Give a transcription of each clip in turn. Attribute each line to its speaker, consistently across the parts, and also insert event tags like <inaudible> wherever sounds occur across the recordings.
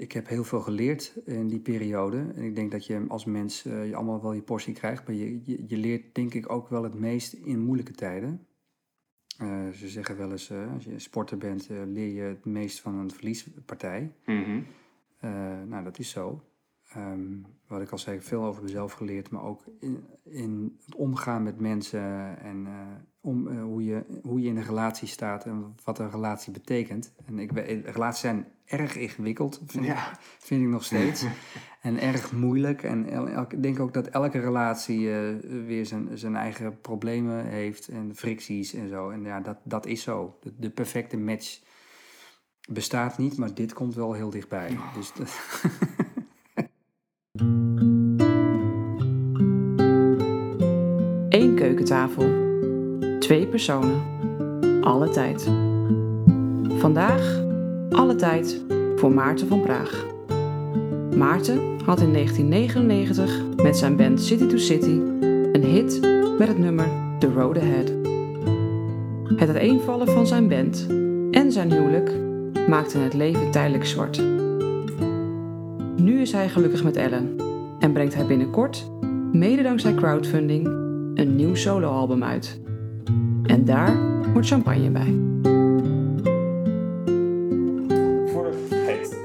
Speaker 1: ik heb heel veel geleerd in die periode. En ik denk dat je als mens eh, je allemaal wel je portie krijgt. Maar je, je, je leert denk ik ook wel het meest in moeilijke tijden. Eh, ze zeggen wel eens, eh, als je sporter bent, leer je het meest van een verliespartij.
Speaker 2: Mhm.
Speaker 1: Nou, dat is zo. Ehm, wat ik al zei, veel over mezelf geleerd, maar ook in, in het omgaan met mensen en om, eh, hoe, je, hoe je in een relatie staat en wat een relatie betekent. En ik, relaties zijn erg ingewikkeld, vind, ik,
Speaker 2: Ja.
Speaker 1: vind ik nog steeds. <laughs> en erg moeilijk. En elk- ik denk ook dat elke relatie eh, weer zijn, zijn eigen problemen heeft en fricties en zo. En ja, dat, dat is zo. De, de perfecte match bestaat niet, maar dit komt wel heel dichtbij. Dus dat- <laughs>
Speaker 3: Eén keukentafel. Twee personen. Alle tijd. Vandaag alle tijd voor Maarten van Praag. Maarten had in 1999 met zijn band City to City een hit met het nummer The Road Ahead. Het uiteenvallen van zijn band en zijn huwelijk maakte het leven tijdelijk zwart. Nu is hij gelukkig met Ellen en brengt hij binnenkort, mede dankzij crowdfunding, een nieuw soloalbum uit. En daar wordt champagne bij.
Speaker 2: Voor de het.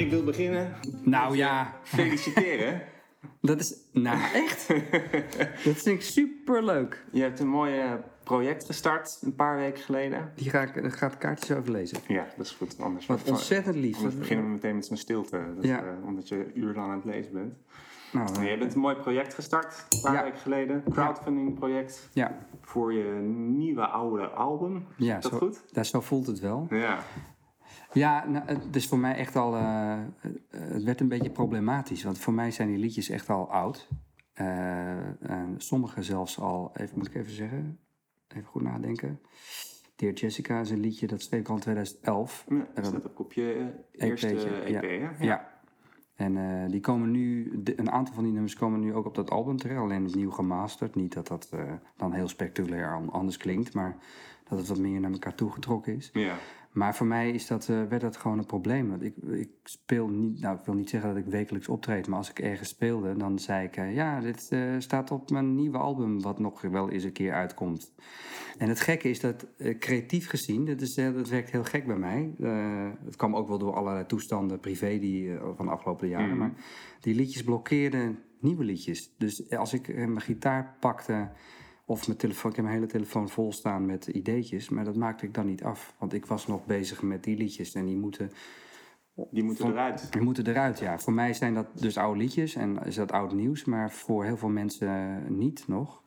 Speaker 2: Ik wil beginnen.
Speaker 1: nou ja,
Speaker 2: Feliciteren. <laughs>
Speaker 1: dat is. Nou, echt? <laughs> dat vind ik super leuk.
Speaker 2: Je hebt een mooi project gestart een paar weken geleden.
Speaker 1: Die ga ik, gaat kaartjes over lezen.
Speaker 2: Ja, dat is goed. Anders,
Speaker 1: Wat ontzettend lief.
Speaker 2: anders beginnen we meteen met zo'n stilte.
Speaker 1: Ja.
Speaker 2: eh, omdat je uurlang aan het lezen bent.
Speaker 1: Nou,
Speaker 2: je bent een mooi project gestart een paar
Speaker 1: Ja.
Speaker 2: weken geleden. Crowdfunding project
Speaker 1: ja,
Speaker 2: voor je nieuwe oude album.
Speaker 1: ja
Speaker 2: Is dat
Speaker 1: zo,
Speaker 2: goed?
Speaker 1: ja, zo voelt het wel.
Speaker 2: Ja.
Speaker 1: Ja, nou, het is voor mij echt al. eh, eh, het werd een beetje problematisch. Want voor mij zijn die liedjes echt al oud. Eh, en sommige zelfs al. Even, moet ik even zeggen. Even goed nadenken. Dear Jessica is een liedje dat schreef ik al in 2011.
Speaker 2: ja dat staat op je eh, eerste EP,
Speaker 1: ja.
Speaker 2: hè?
Speaker 1: Ja. En eh, die komen nu, een aantal van die nummers komen nu ook op dat album terecht, alleen opnieuw gemasterd. Niet dat dat eh, dan heel spectaculair an- anders klinkt, maar dat het wat meer naar elkaar toegetrokken is.
Speaker 2: Ja.
Speaker 1: Maar voor mij is dat, eh, werd dat gewoon een probleem. Want ik, ik speel niet, nou ik wil niet zeggen dat ik wekelijks optreed, maar als ik ergens speelde, dan zei ik, eh, ja, dit eh, staat op mijn nieuwe album, wat nog wel eens een keer uitkomt. En het gekke is dat creatief gezien, dat, is, dat werkt heel gek bij mij. Het kwam ook wel door allerlei toestanden privé die, van de afgelopen jaren.
Speaker 2: Mhm.
Speaker 1: Maar die liedjes blokkeerden nieuwe liedjes. Dus als ik mijn gitaar pakte of mijn telefoon, ik heb mijn hele telefoon vol staan met ideetjes, maar dat maakte ik dan niet af. Want ik was nog bezig met die liedjes en die moeten,
Speaker 2: Die moeten
Speaker 1: Van-
Speaker 2: eruit.
Speaker 1: die moeten eruit. Ja. Voor mij zijn dat dus oude liedjes en is dat oud nieuws, maar voor heel veel mensen niet nog.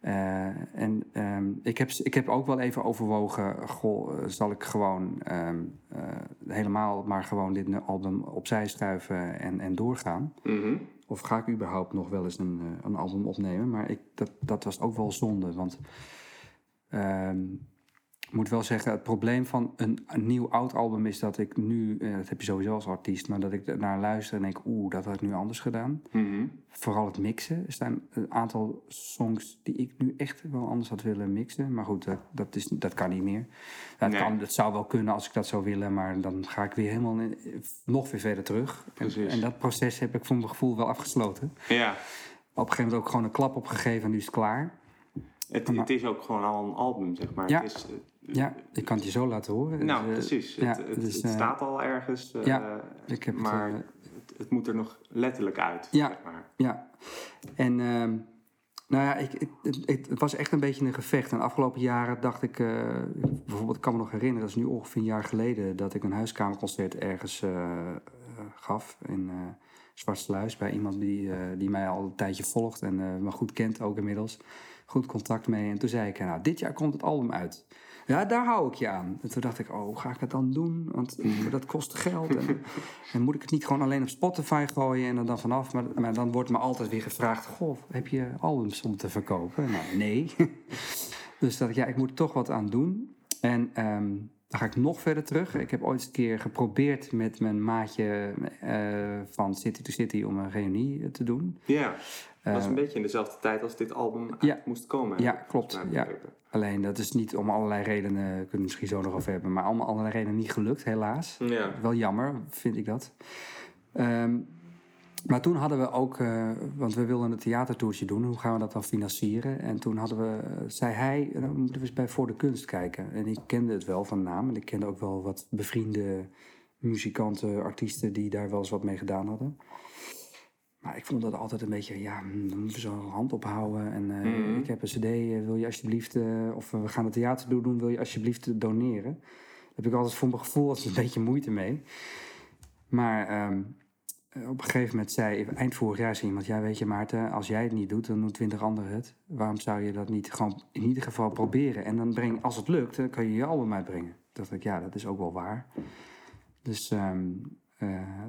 Speaker 1: Eh, en ehm, ik, heb, ik heb ook wel even overwogen, goh, eh, zal ik gewoon ehm, eh, helemaal maar gewoon dit album opzij schuiven en, en doorgaan?
Speaker 2: Mhm.
Speaker 1: Of ga ik überhaupt nog wel eens een, eh, een album opnemen? Maar ik, dat, dat was ook wel zonde. Want ehm, ik moet wel zeggen, het probleem van een, een nieuw oud album is dat ik nu, eh, dat heb je sowieso als artiest, maar dat ik naar luister en denk, oeh, dat had ik nu anders gedaan.
Speaker 2: Mhm.
Speaker 1: Vooral het mixen. Er staan een aantal songs die ik nu echt wel anders had willen mixen. Maar goed, dat, dat, is, dat kan niet meer.
Speaker 2: Nee.
Speaker 1: kan, het zou wel kunnen als ik dat zou willen, maar dan ga ik weer helemaal in- nog weer verder terug. En, dat proces heb ik voor mijn gevoel wel afgesloten.
Speaker 2: Ja.
Speaker 1: Op een gegeven moment ook gewoon een klap opgegeven en nu is het klaar.
Speaker 2: Het, het is ook gewoon al een album, zeg maar.
Speaker 1: Ja.
Speaker 2: Het is,
Speaker 1: Ja, ik kan het je zo laten horen.
Speaker 2: Nou,
Speaker 1: Dus, eh,
Speaker 2: precies.
Speaker 1: ja,
Speaker 2: het het,
Speaker 1: eh,
Speaker 2: staat al ergens, eh,
Speaker 1: ja, ik heb het,
Speaker 2: maar het, het moet er nog letterlijk uit.
Speaker 1: Ja.
Speaker 2: Zeg maar.
Speaker 1: Ja, en ehm, nou ja, ik, het, het, was echt een beetje een gevecht. En de afgelopen jaren dacht ik, bijvoorbeeld, ik kan me nog herinneren, dat is nu ongeveer een jaar geleden, dat ik een huiskamerconcert ergens gaf in Zwartsluis bij iemand die, die mij al een tijdje volgt en me goed kent ook inmiddels. Goed contact mee. En toen zei ik, nou, dit jaar komt het album uit. Ja, daar hou ik je aan. En toen dacht ik, oh, ga ik dat dan doen? Want <laughs> dat kost geld. En, en moet ik het niet gewoon alleen op Spotify gooien en er dan vanaf? Maar, maar dan wordt me altijd weer gevraagd, goh, heb je albums om te verkopen? Nou, nee. <laughs> dus dat ik, ja, ik moet er toch wat aan doen. En ehm, dan ga ik nog verder terug. Ik heb ooit eens een keer geprobeerd met mijn maatje eh, van City to City om een reunie te doen.
Speaker 2: Ja, dat was
Speaker 1: Eh,
Speaker 2: een beetje in dezelfde tijd als dit album
Speaker 1: ja.
Speaker 2: moest komen.
Speaker 1: Ja, klopt, ja. Alleen dat is niet om allerlei redenen, kunnen we misschien zo nog over hebben, maar allemaal allerlei redenen niet gelukt, helaas.
Speaker 2: Ja.
Speaker 1: Wel jammer, vind ik dat. Ehm, maar toen hadden we ook, eh, want we wilden een theatertoertje doen, hoe gaan we dat dan financieren? En toen hadden we, eh, zei hij, dan moeten we eens bij Voor de Kunst kijken. En ik kende het wel van naam en ik kende ook wel wat bevriende muzikanten, artiesten die daar wel eens wat mee gedaan hadden. Maar ik vond dat altijd een beetje, ja, hm, dan moeten we zo'n hand ophouden. En eh,
Speaker 2: Mhm.
Speaker 1: ik heb een cd, eh, wil je alsjeblieft, eh, of we gaan het theater doen, wil je alsjeblieft doneren? Daar heb ik altijd voor mijn gevoel een <laughs> beetje moeite mee. Maar ehm, op een gegeven moment zei, eind vorig jaar zei iemand, ja weet je Maarten, als jij het niet doet, dan doen twintig anderen het. Waarom zou je dat niet gewoon in ieder geval proberen? En dan breng, als het lukt, dan kan je je album uitbrengen. Toen dacht ik, ja, dat is ook wel waar. Dus ehm, eh,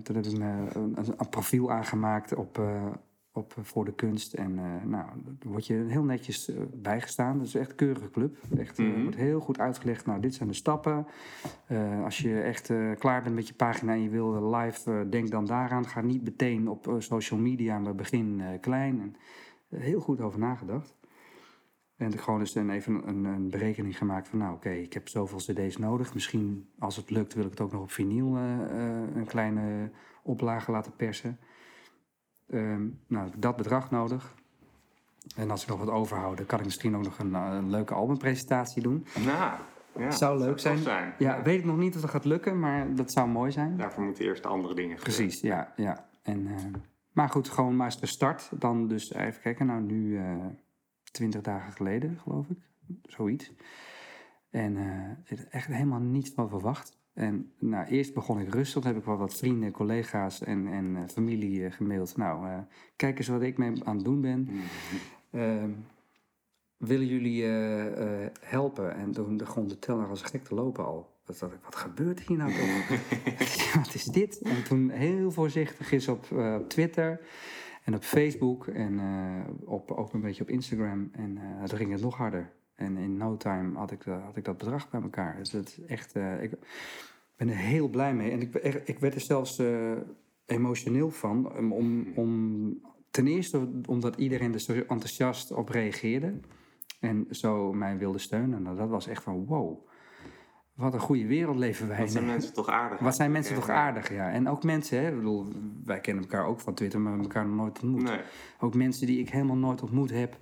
Speaker 1: toen heb ik me een, een, een profiel aangemaakt op, eh, op eh, Voor de Kunst. En eh, nou, daar word je heel netjes eh, bijgestaan. Dat is echt een keurige club. Echt, eh,
Speaker 2: Mhm.
Speaker 1: wordt heel goed uitgelegd. Nou, dit zijn de stappen. Eh, als je echt eh, klaar bent met je pagina en je wil live, eh, denk dan daaraan. Ga niet meteen op eh, social media, maar begin eh, klein. En, eh, heel goed over nagedacht. En ik gewoon dus een, even een, een berekening gemaakt van, nou oké, ik heb zoveel cd's nodig. Misschien, als het lukt, wil ik het ook nog op vinyl eh, eh, een kleine oplage laten persen. Ehm, nou, ik dat bedrag nodig. En als ik nog wat overhoud, dan kan ik misschien ook nog een, eh, een leuke albumpresentatie doen.
Speaker 2: Nou, ja.
Speaker 1: Zou leuk zijn. Ja, weet ik nog niet of dat gaat lukken, maar dat zou mooi zijn.
Speaker 2: Daarvoor moeten eerst de andere dingen gebeuren.
Speaker 1: Precies, ja. ja. En, maar goed, gewoon maar eens de start. Dan dus even kijken, nou nu twintig dagen geleden, geloof ik. Zoiets. En had echt helemaal niets van verwacht. En nou, eerst begon ik rustig. Toen heb ik wel wat vrienden, collega's en, en eh, familie eh, gemaild. Nou, kijk eens wat ik mee aan het doen ben.
Speaker 2: Mhm.
Speaker 1: Ehm, willen jullie helpen? En toen begon de teller als gek te lopen al. Dat dacht ik, wat gebeurt hier nou <laughs> wat is dit? En toen heel voorzichtig is op, op Twitter en op Facebook en eh, op, ook een beetje op Instagram. En toen ging het nog harder. En in no time had ik, eh, had ik dat bedrag bij elkaar. Dus dat echt, ik ben er heel blij mee. En ik, ik werd er zelfs emotioneel van. Om, om, om, ten eerste omdat iedereen er zo enthousiast op reageerde. En zo mij wilde steunen. Nou, dat was echt van wow. Wat een goede wereld leven wij
Speaker 2: Wat zijn mensen toch aardig.
Speaker 1: Wat zijn mensen toch aardig, ja. En ook mensen, hè. Ik bedoel, wij kennen elkaar ook van Twitter, maar we hebben elkaar nog nooit ontmoet.
Speaker 2: Nee.
Speaker 1: Ook mensen die ik helemaal nooit ontmoet heb,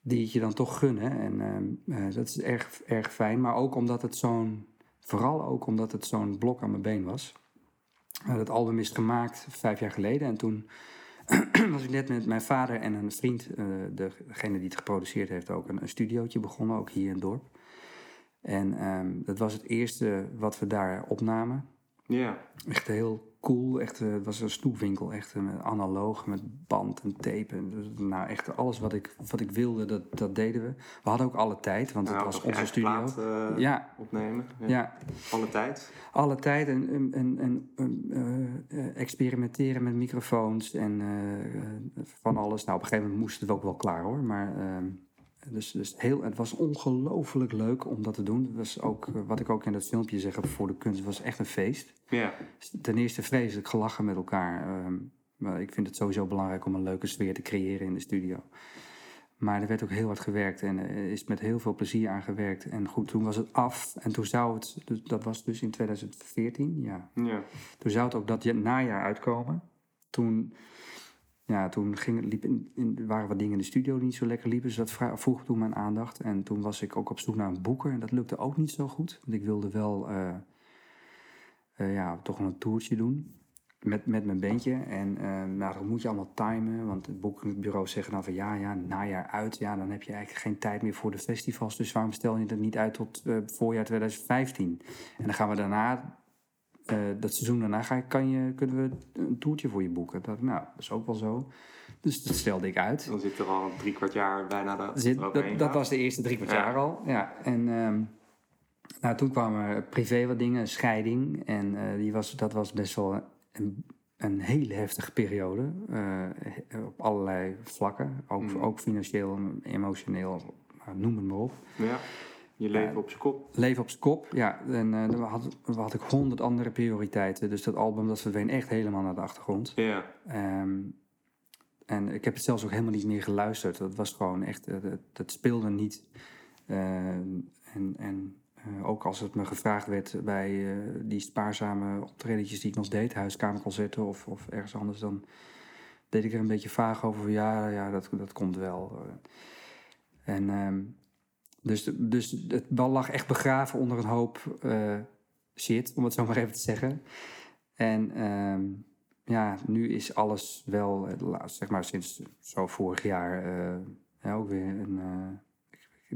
Speaker 1: die het je dan toch gunnen. En ehm, eh, dat is erg, erg fijn. Maar ook omdat het zo'n, vooral ook omdat het zo'n blok aan mijn been was. Uh, dat album is gemaakt vijf jaar geleden. En toen <clears throat> was ik net met mijn vader en een vriend, eh, degene die het geproduceerd heeft, ook een, een studiootje begonnen, ook hier in het dorp. En ehm, dat was het eerste wat we daar opnamen.
Speaker 2: Ja.
Speaker 1: Echt heel cool. Echt, eh, het was een snoepwinkel. Echt eh, met analoog, met band en tape. En, dus, nou, echt alles wat ik, wat ik wilde, dat, dat deden we. We hadden ook alle tijd, want het
Speaker 2: Nou,
Speaker 1: was
Speaker 2: nog je
Speaker 1: onze studio.
Speaker 2: plaat, eh,
Speaker 1: Ja,
Speaker 2: opnemen. Ja.
Speaker 1: ja,
Speaker 2: Alle tijd.
Speaker 1: alle tijd. En, en, en, en experimenteren met microfoons en van alles. Nou, op een gegeven moment moest het ook wel klaar hoor. Maar ehm, dus, dus heel, het was ongelooflijk leuk om dat te doen. Het was ook, eh, wat ik ook in dat filmpje zeg voor de kunst, was echt een feest.
Speaker 2: Ja.
Speaker 1: Ten eerste vreselijk gelachen met elkaar. ehm, maar ik vind het sowieso belangrijk om een leuke sfeer te creëren in de studio. Maar er werd ook heel hard gewerkt en er is met heel veel plezier aan gewerkt. En goed, toen was het af. En toen zou het, dus dat was dus in 2014, ja.
Speaker 2: Ja.
Speaker 1: Toen zou het ook dat ja- najaar uitkomen. Toen, ja, toen ging, liep in, waren wat dingen in de studio die niet zo lekker liepen. Dus dat vroeg toen mijn aandacht. En toen was ik ook op zoek naar een boeker. En dat lukte ook niet zo goed. Want ik wilde wel eh, eh, ja, toch een toertje doen. Met, met mijn bandje. En eh, nou, dat moet je allemaal timen. Want het boekingbureau zeggen dan van ja, ja, najaar uit. Ja, dan heb je eigenlijk geen tijd meer voor de festivals. Dus waarom stel je dat niet uit tot voorjaar 2015? En dan gaan we daarna eh, dat seizoen daarna ga, kan je, kunnen we een toertje voor je boeken. Dat, nou, dat is ook wel zo. Dus dat stelde ik uit.
Speaker 2: Dan zit er al drie kwart jaar bijna de,
Speaker 1: Zit,
Speaker 2: eroverheen
Speaker 1: dat, dat was de eerste drie kwart
Speaker 2: Ja.
Speaker 1: jaar al. Ja. En ehm, nou, toen kwamen er privé wat dingen, scheiding. En eh, die was, dat was best wel een, een hele heftige periode. eh, op allerlei vlakken. Ook,
Speaker 2: Mhm.
Speaker 1: ook financieel, emotioneel, nou, noem het maar op.
Speaker 2: Ja. Je leven op zijn kop.
Speaker 1: Leven op zijn kop, ja. En eh, dan had, had ik honderd andere prioriteiten. Dus dat album dat verdween echt helemaal naar de achtergrond.
Speaker 2: Ja.
Speaker 1: Ehm, en ik heb het zelfs ook helemaal niet meer geluisterd. Dat was gewoon echt, eh, dat, dat speelde niet. Ehm, en en eh, ook als het me gevraagd werd bij die spaarzame optredetjes die ik nog deed, huiskamerconcerten of, of ergens anders, dan deed ik er een beetje vaag over. van, Ja, ja dat, dat komt wel. En ehm, dus, dus het bal lag echt begraven onder een hoop eh, shit, om het zo maar even te zeggen. En ehm, ja, nu is alles wel, eh, zeg maar sinds zo vorig jaar, eh, ja, ook weer een. eh,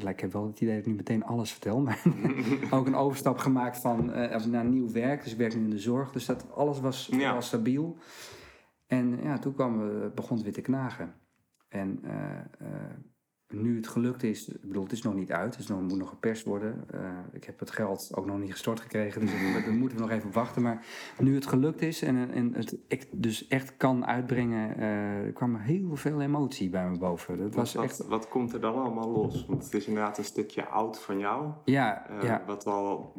Speaker 1: ik, heb wel het idee dat ik nu meteen alles vertel, maar <laughs> ook een overstap gemaakt van naar nieuw werk. Dus ik werk nu in de zorg, dus dat alles was,
Speaker 2: Ja.
Speaker 1: was stabiel. En ja, toen kwam, we- begon het weer te knagen. En nu het gelukt is, ik bedoel, het is nog niet uit, dus nog, moet nog geperst worden. Eh, ik heb het geld ook nog niet gestort gekregen, dus daar moeten we nog even op wachten. Maar nu het gelukt is en, en het ik dus echt kan uitbrengen, eh, er kwam heel veel emotie bij me boven. Dat was
Speaker 2: wat,
Speaker 1: echt,
Speaker 2: wat komt er dan allemaal los? Want het is inderdaad een stukje oud van jou.
Speaker 1: ja,
Speaker 2: eh,
Speaker 1: ja,
Speaker 2: Wat al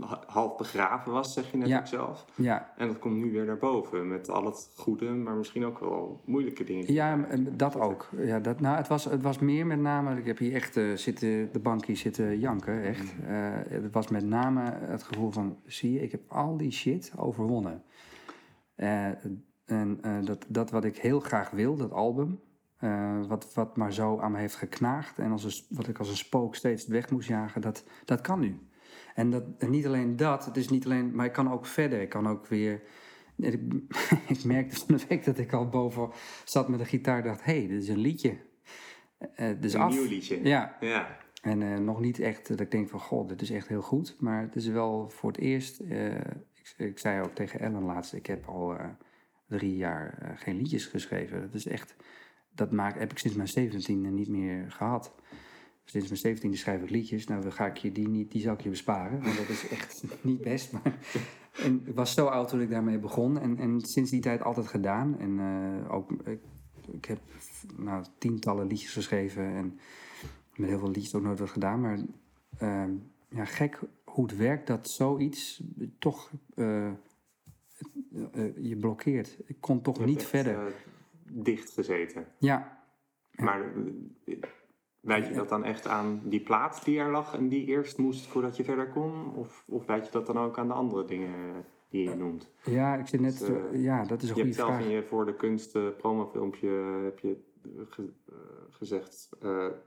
Speaker 2: ha- half begraven was, zeg je net
Speaker 1: Ja.
Speaker 2: ook zelf.
Speaker 1: ja.
Speaker 2: En dat komt nu weer naar boven. Met al het goede, maar misschien ook wel moeilijke dingen.
Speaker 1: Ja, dat ook. Ja, dat, nou, het, was, het was meer met name, ik heb hier echt eh, zitten, de bank hier zitten janken, echt. Eh, het was met name het gevoel van, zie je, ik heb al die shit overwonnen. Eh, en dat, dat wat ik heel graag wil, dat album, wat, wat maar zo aan me heeft geknaagd en als een, wat ik als een spook steeds weg moest jagen, dat, dat kan nu. En, dat, en niet alleen dat, het is niet alleen, maar ik kan ook verder. Ik kan ook weer. Ik, <laughs> ik merkte van de week dat ik al boven zat met een gitaar en dacht: hé, hey, dit is een liedje. Eh dus
Speaker 2: een
Speaker 1: af.
Speaker 2: nieuw liedje.
Speaker 1: Ja,
Speaker 2: Ja.
Speaker 1: en eh, nog niet echt dat ik denk van, god, dit is echt heel goed. Maar het is wel voor het eerst, eh, ik, ik zei ook tegen Ellen laatst, ik heb al eh, drie jaar eh, geen liedjes geschreven. Dat is echt, dat maak, heb ik sinds mijn zeventiende niet meer gehad. Sinds mijn zeventiende schrijf ik liedjes. Nou, dan ga ik je die niet, die zal ik je besparen. Want dat is echt <laughs> niet best. Maar en ik was zo oud toen ik daarmee begon. En, en sinds die tijd altijd gedaan. En eh, ook, ik, ik heb nou, tientallen liedjes geschreven. En met heel veel liedjes ook nooit wat gedaan. Maar ehm, ja, gek hoe het werkt dat zoiets toch eh, eh, eh, je blokkeert. Ik kon toch niet verder.
Speaker 2: dicht gezeten.
Speaker 1: Ja,
Speaker 2: Maar wijd je dat dan echt aan die plaat die er lag en die eerst moest voordat je verder kon? Of, of wijd je dat dan ook aan de andere dingen die je noemt?
Speaker 1: ja, ik zit net.
Speaker 2: Dus, eh,
Speaker 1: ja, dat is een
Speaker 2: Je
Speaker 1: goede
Speaker 2: hebt zelf
Speaker 1: vraag.
Speaker 2: in je voor de kunst eh, promofilmpje heb je eh, ge- eh, gezegd,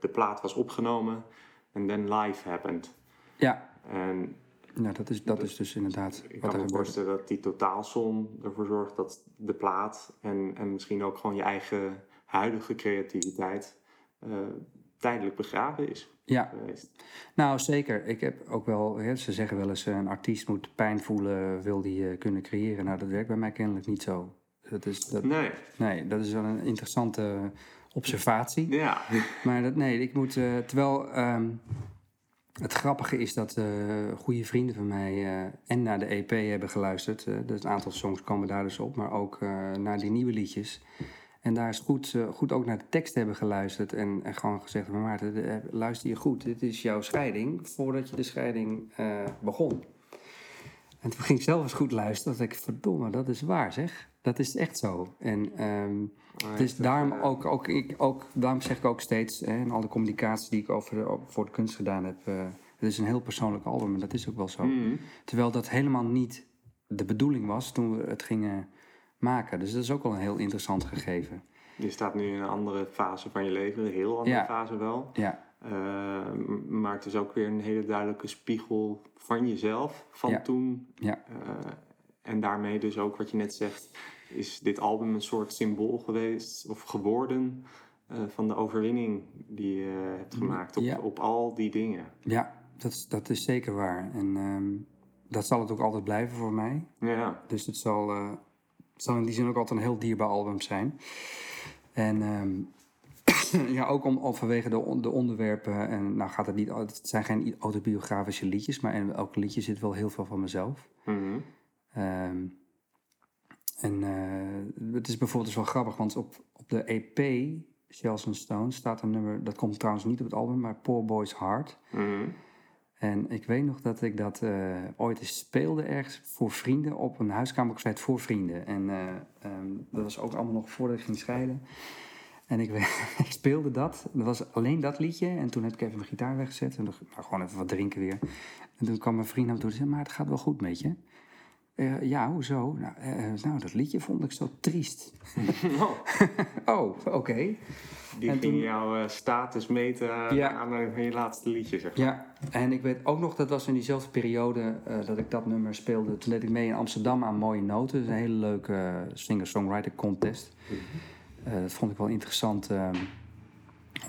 Speaker 2: de plaat was opgenomen en then live happened.
Speaker 1: Ja,
Speaker 2: En
Speaker 1: nou, dat, is, dat is dus inderdaad
Speaker 2: ik
Speaker 1: wat
Speaker 2: kan
Speaker 1: er
Speaker 2: me voorstellen dat die totaalsom ervoor zorgt dat de plaat en, en misschien ook gewoon je eigen huidige creativiteit tijdelijk begraven is
Speaker 1: Ja,
Speaker 2: geweest.
Speaker 1: nou zeker. Ik heb ook wel, hè, ze zeggen wel eens, eh, een artiest moet pijn voelen, wil die eh, kunnen creëren. Nou, dat werkt bij mij kennelijk niet zo. Dat is, dat,
Speaker 2: Nee,
Speaker 1: nee, dat is wel een interessante observatie.
Speaker 2: ja. <laughs>
Speaker 1: Maar dat, nee, ik moet. eh, terwijl. ehm, het grappige is dat eh goede vrienden van mij en naar de EP hebben geluisterd. dus een aantal songs komen daar dus op, maar ook naar die nieuwe liedjes. En daar is goed, eh, goed ook naar de tekst hebben geluisterd. En, en gewoon gezegd: Maar Maarten, eh, luister je goed. Dit is jouw scheiding voordat je de scheiding eh, begon. En toen ging ik zelf eens goed luisteren. Dat ik, verdomme, dat is waar zeg. Dat is echt zo. En ehm, dus daarom, ook, ook, ik, ook, daarom zeg ik ook steeds, hè, in alle communicatie die ik over de, voor de kunst gedaan heb, eh, het is een heel persoonlijk album en dat is ook wel zo.
Speaker 2: Mhm.
Speaker 1: Terwijl dat helemaal niet de bedoeling was toen we het gingen maken. Dus dat is ook wel een heel interessant gegeven.
Speaker 2: Je staat nu in een andere fase van je leven, een heel andere
Speaker 1: Ja.
Speaker 2: fase wel.
Speaker 1: Ja,
Speaker 2: m- maar het is ook weer een hele duidelijke spiegel van jezelf, van
Speaker 1: Ja.
Speaker 2: toen.
Speaker 1: ja,
Speaker 2: Eh, en daarmee dus ook wat je net zegt, is dit album een soort symbool geweest of geworden eh, van de overwinning die je hebt gemaakt op,
Speaker 1: Ja.
Speaker 2: op al die dingen.
Speaker 1: ja dat, is- dat is zeker waar. En ehm, dat zal het ook altijd blijven voor mij.
Speaker 2: Ja,
Speaker 1: Dus het zal, zal in die zin ook altijd een heel dierbaar album zijn. En ehm, <coughs> ja, ook om, om vanwege de, de onderwerpen. En nou gaat het niet, het zijn geen autobiografische liedjes, maar in elk liedje zit wel heel veel van mezelf.
Speaker 2: Mhm.
Speaker 1: Ehm, en eh, het is bijvoorbeeld dus wel grappig, want op, op de EP Shells and Stones staat een nummer, dat komt trouwens niet op het album, maar Poor Boy's Heart.
Speaker 2: Mhm.
Speaker 1: En ik weet nog dat ik dat eh, ooit speelde ergens voor vrienden op een huiskamerconcert voor vrienden. En eh, ehm, dat was ook allemaal nog voordat ik ging scheiden. En <laughs> ik, speelde dat. Dat was alleen dat liedje. En toen heb ik even mijn gitaar weggezet. En ik, nou, gewoon even wat drinken weer. En toen kwam mijn vriend naar me toe en zei, maar het gaat wel goed met je. Eh, ja, hoezo? Nou, eh, nou, dat liedje vond ik zo triest. <laughs> <laughs> oh, oké.
Speaker 2: Die
Speaker 1: En
Speaker 2: ging
Speaker 1: toen-
Speaker 2: jouw eh, status meten
Speaker 1: Ja.
Speaker 2: aan aan je laatste liedje, zeg maar.
Speaker 1: Ja, en ik weet ook nog, dat was in diezelfde periode eh, dat ik dat nummer speelde. Toen deed ik mee in Amsterdam aan Mooie Noten. Dat is een hele leuke eh, singer-songwriter contest. Eh, dat vond ik wel interessant eh,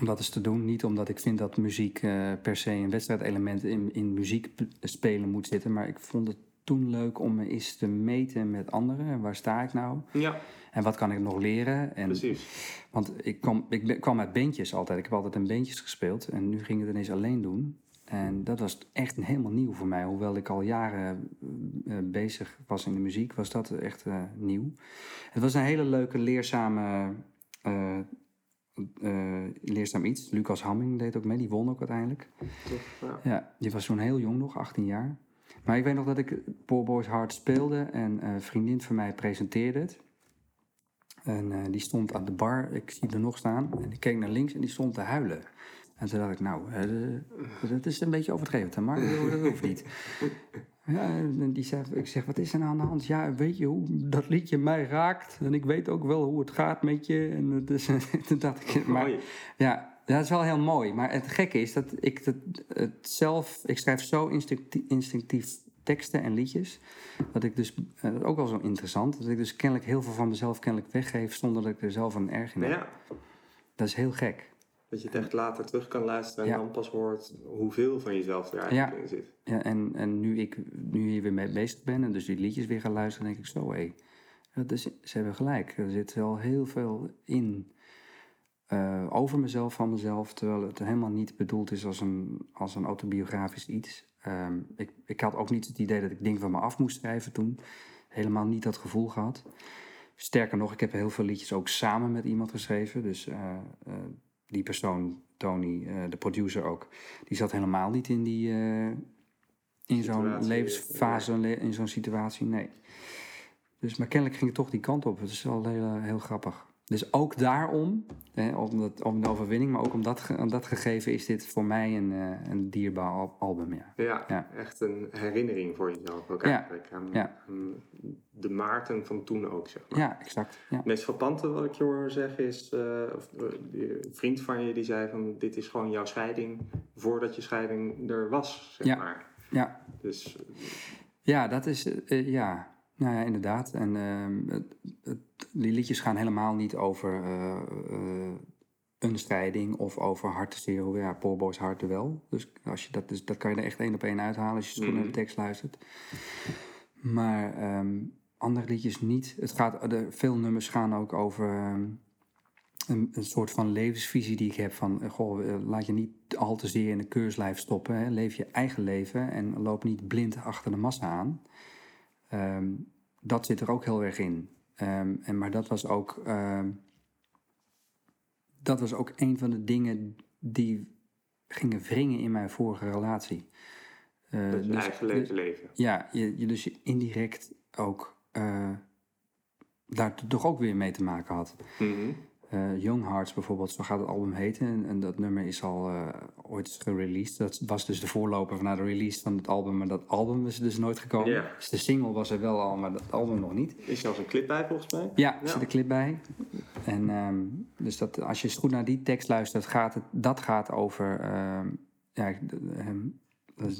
Speaker 1: om dat eens te doen. Niet omdat ik vind dat muziek eh, per se een wedstrijdelement in, in muziek spelen moet zitten. Maar ik vond het toen leuk om me eens te meten met anderen. En waar sta ik nou?
Speaker 2: Ja,
Speaker 1: En wat kan ik nog leren? En
Speaker 2: precies.
Speaker 1: want ik kwam, ik kwam uit bandjes altijd. Ik heb altijd in bandjes gespeeld. En nu ging ik het ineens alleen doen. En dat was echt helemaal nieuw voor mij. Hoewel ik al jaren eh, eh, bezig was in de muziek, was dat echt eh, nieuw. Het was een hele leuke, leerzame, eh, leerzaam iets. Lucas Hamming deed ook mee, die won ook uiteindelijk.
Speaker 2: Toch? Ja.
Speaker 1: Ja, die was toen heel jong nog, 18 jaar. Maar ik weet nog dat ik Poor Boys Hard speelde en een vriendin van mij presenteerde het. En eh, die stond aan de bar, ik zie er nog staan. En die keek naar links en die stond te huilen. En toen dacht ik, nou, eh, dat is een beetje overdreven, Tamar. Dat hoeft niet. Ja, en die zei, ik zeg, wat is er nou aan de hand? Ja, weet je hoe dat liedje mij raakt? En ik weet ook wel hoe het gaat met je. En is, <laughs> toen dacht ik, maar, ja, dat is wel heel mooi. Maar het gekke is dat ik dat, het zelf... Ik schrijf zo instinctief, instinctief teksten en liedjes. Dat ik dus... eh, dat is ook wel zo interessant. Dat ik dus kennelijk heel veel van mezelf kennelijk weggeef... zonder dat ik er zelf een erg in heb.
Speaker 2: Ja,
Speaker 1: Dat is heel gek.
Speaker 2: dat je het echt later terug kan luisteren en
Speaker 1: Ja.
Speaker 2: dan pas hoort hoeveel van jezelf er eigenlijk
Speaker 1: Ja.
Speaker 2: in zit.
Speaker 1: Ja, en, en nu ik nu hier weer mee bezig ben... en dus die liedjes weer ga luisteren... denk ik zo, hé... dat is- ze hebben gelijk. Er zit wel heel veel in... eh, over mezelf, van mezelf, terwijl het helemaal niet bedoeld is als een, als een autobiografisch iets. Ehm, ik, ik had ook niet het idee dat ik dingen van me af moest schrijven toen. Helemaal niet dat gevoel gehad. Sterker nog, ik heb heel veel liedjes ook samen met iemand geschreven. Dus eh, eh, die persoon, Tony, de producer ook, die zat helemaal niet in die. in zo'n levensfase, le- in zo'n situatie, nee. Dus, maar kennelijk ging het toch die kant op. Het is wel heel, heel grappig. Dus ook daarom, eh, om, dat, om de overwinning, maar ook om dat, om dat gegeven, is dit voor mij een, eh, een dierbaar al- album. Ja.
Speaker 2: Ja,
Speaker 1: Ja.
Speaker 2: echt een herinnering voor jezelf ook
Speaker 1: Ja.
Speaker 2: eigenlijk. Aan,
Speaker 1: Ja.
Speaker 2: aan de Maarten van toen ook, zeg maar.
Speaker 1: ja, exact. Ja.
Speaker 2: Het meest frappante wat ik je hoor zeggen is, eh, of, eh, een vriend van je die zei van dit is gewoon jouw scheiding voordat je scheiding er was, zeg
Speaker 1: Ja.
Speaker 2: maar.
Speaker 1: Ja.
Speaker 2: Dus
Speaker 1: Ja, dat is, eh, eh, ja, nou ja, inderdaad. En ehm, het, het- die liedjes gaan helemaal niet over eh, eh, een scheiding of over hart zero. Ja, Paul Boys hart wel. Dus, als je dat, dus dat kan je er echt één op één uithalen als je goed naar de
Speaker 2: Mhm.
Speaker 1: tekst luistert. Maar ehm, andere liedjes niet. Het gaat, de, veel nummers gaan ook over ehm, een, een soort van levensvisie die ik heb. Van, eh, goh, laat je niet al te zeer in de keurslijf stoppen. Hè. Leef je eigen leven en loop niet blind achter de massa aan. Ehm, dat zit er ook heel erg in. Ehm, en, maar dat was ook... ehm, dat was ook een van de dingen die gingen wringen in mijn vorige relatie.
Speaker 2: Dat je
Speaker 1: dus-
Speaker 2: eigen leven leven.
Speaker 1: ja, je, je dus indirect ook eh, daar toch ook weer mee te maken had.
Speaker 2: Mhm.
Speaker 1: Eh, Young Hearts bijvoorbeeld, zo gaat het album heten. En, en dat nummer is al eh, ooit gereleased. Dat was dus de voorloper van de release van het album. Maar dat album is dus nooit gekomen. Dus de single was er wel al, maar dat album nog niet.
Speaker 2: Is zelfs een clip bij volgens mij.
Speaker 1: Ja, er
Speaker 2: Ja.
Speaker 1: zit een clip bij. En ehm, dus dat, als je eens goed naar die tekst luistert, gaat het, dat gaat over. ehm, ja, ehm,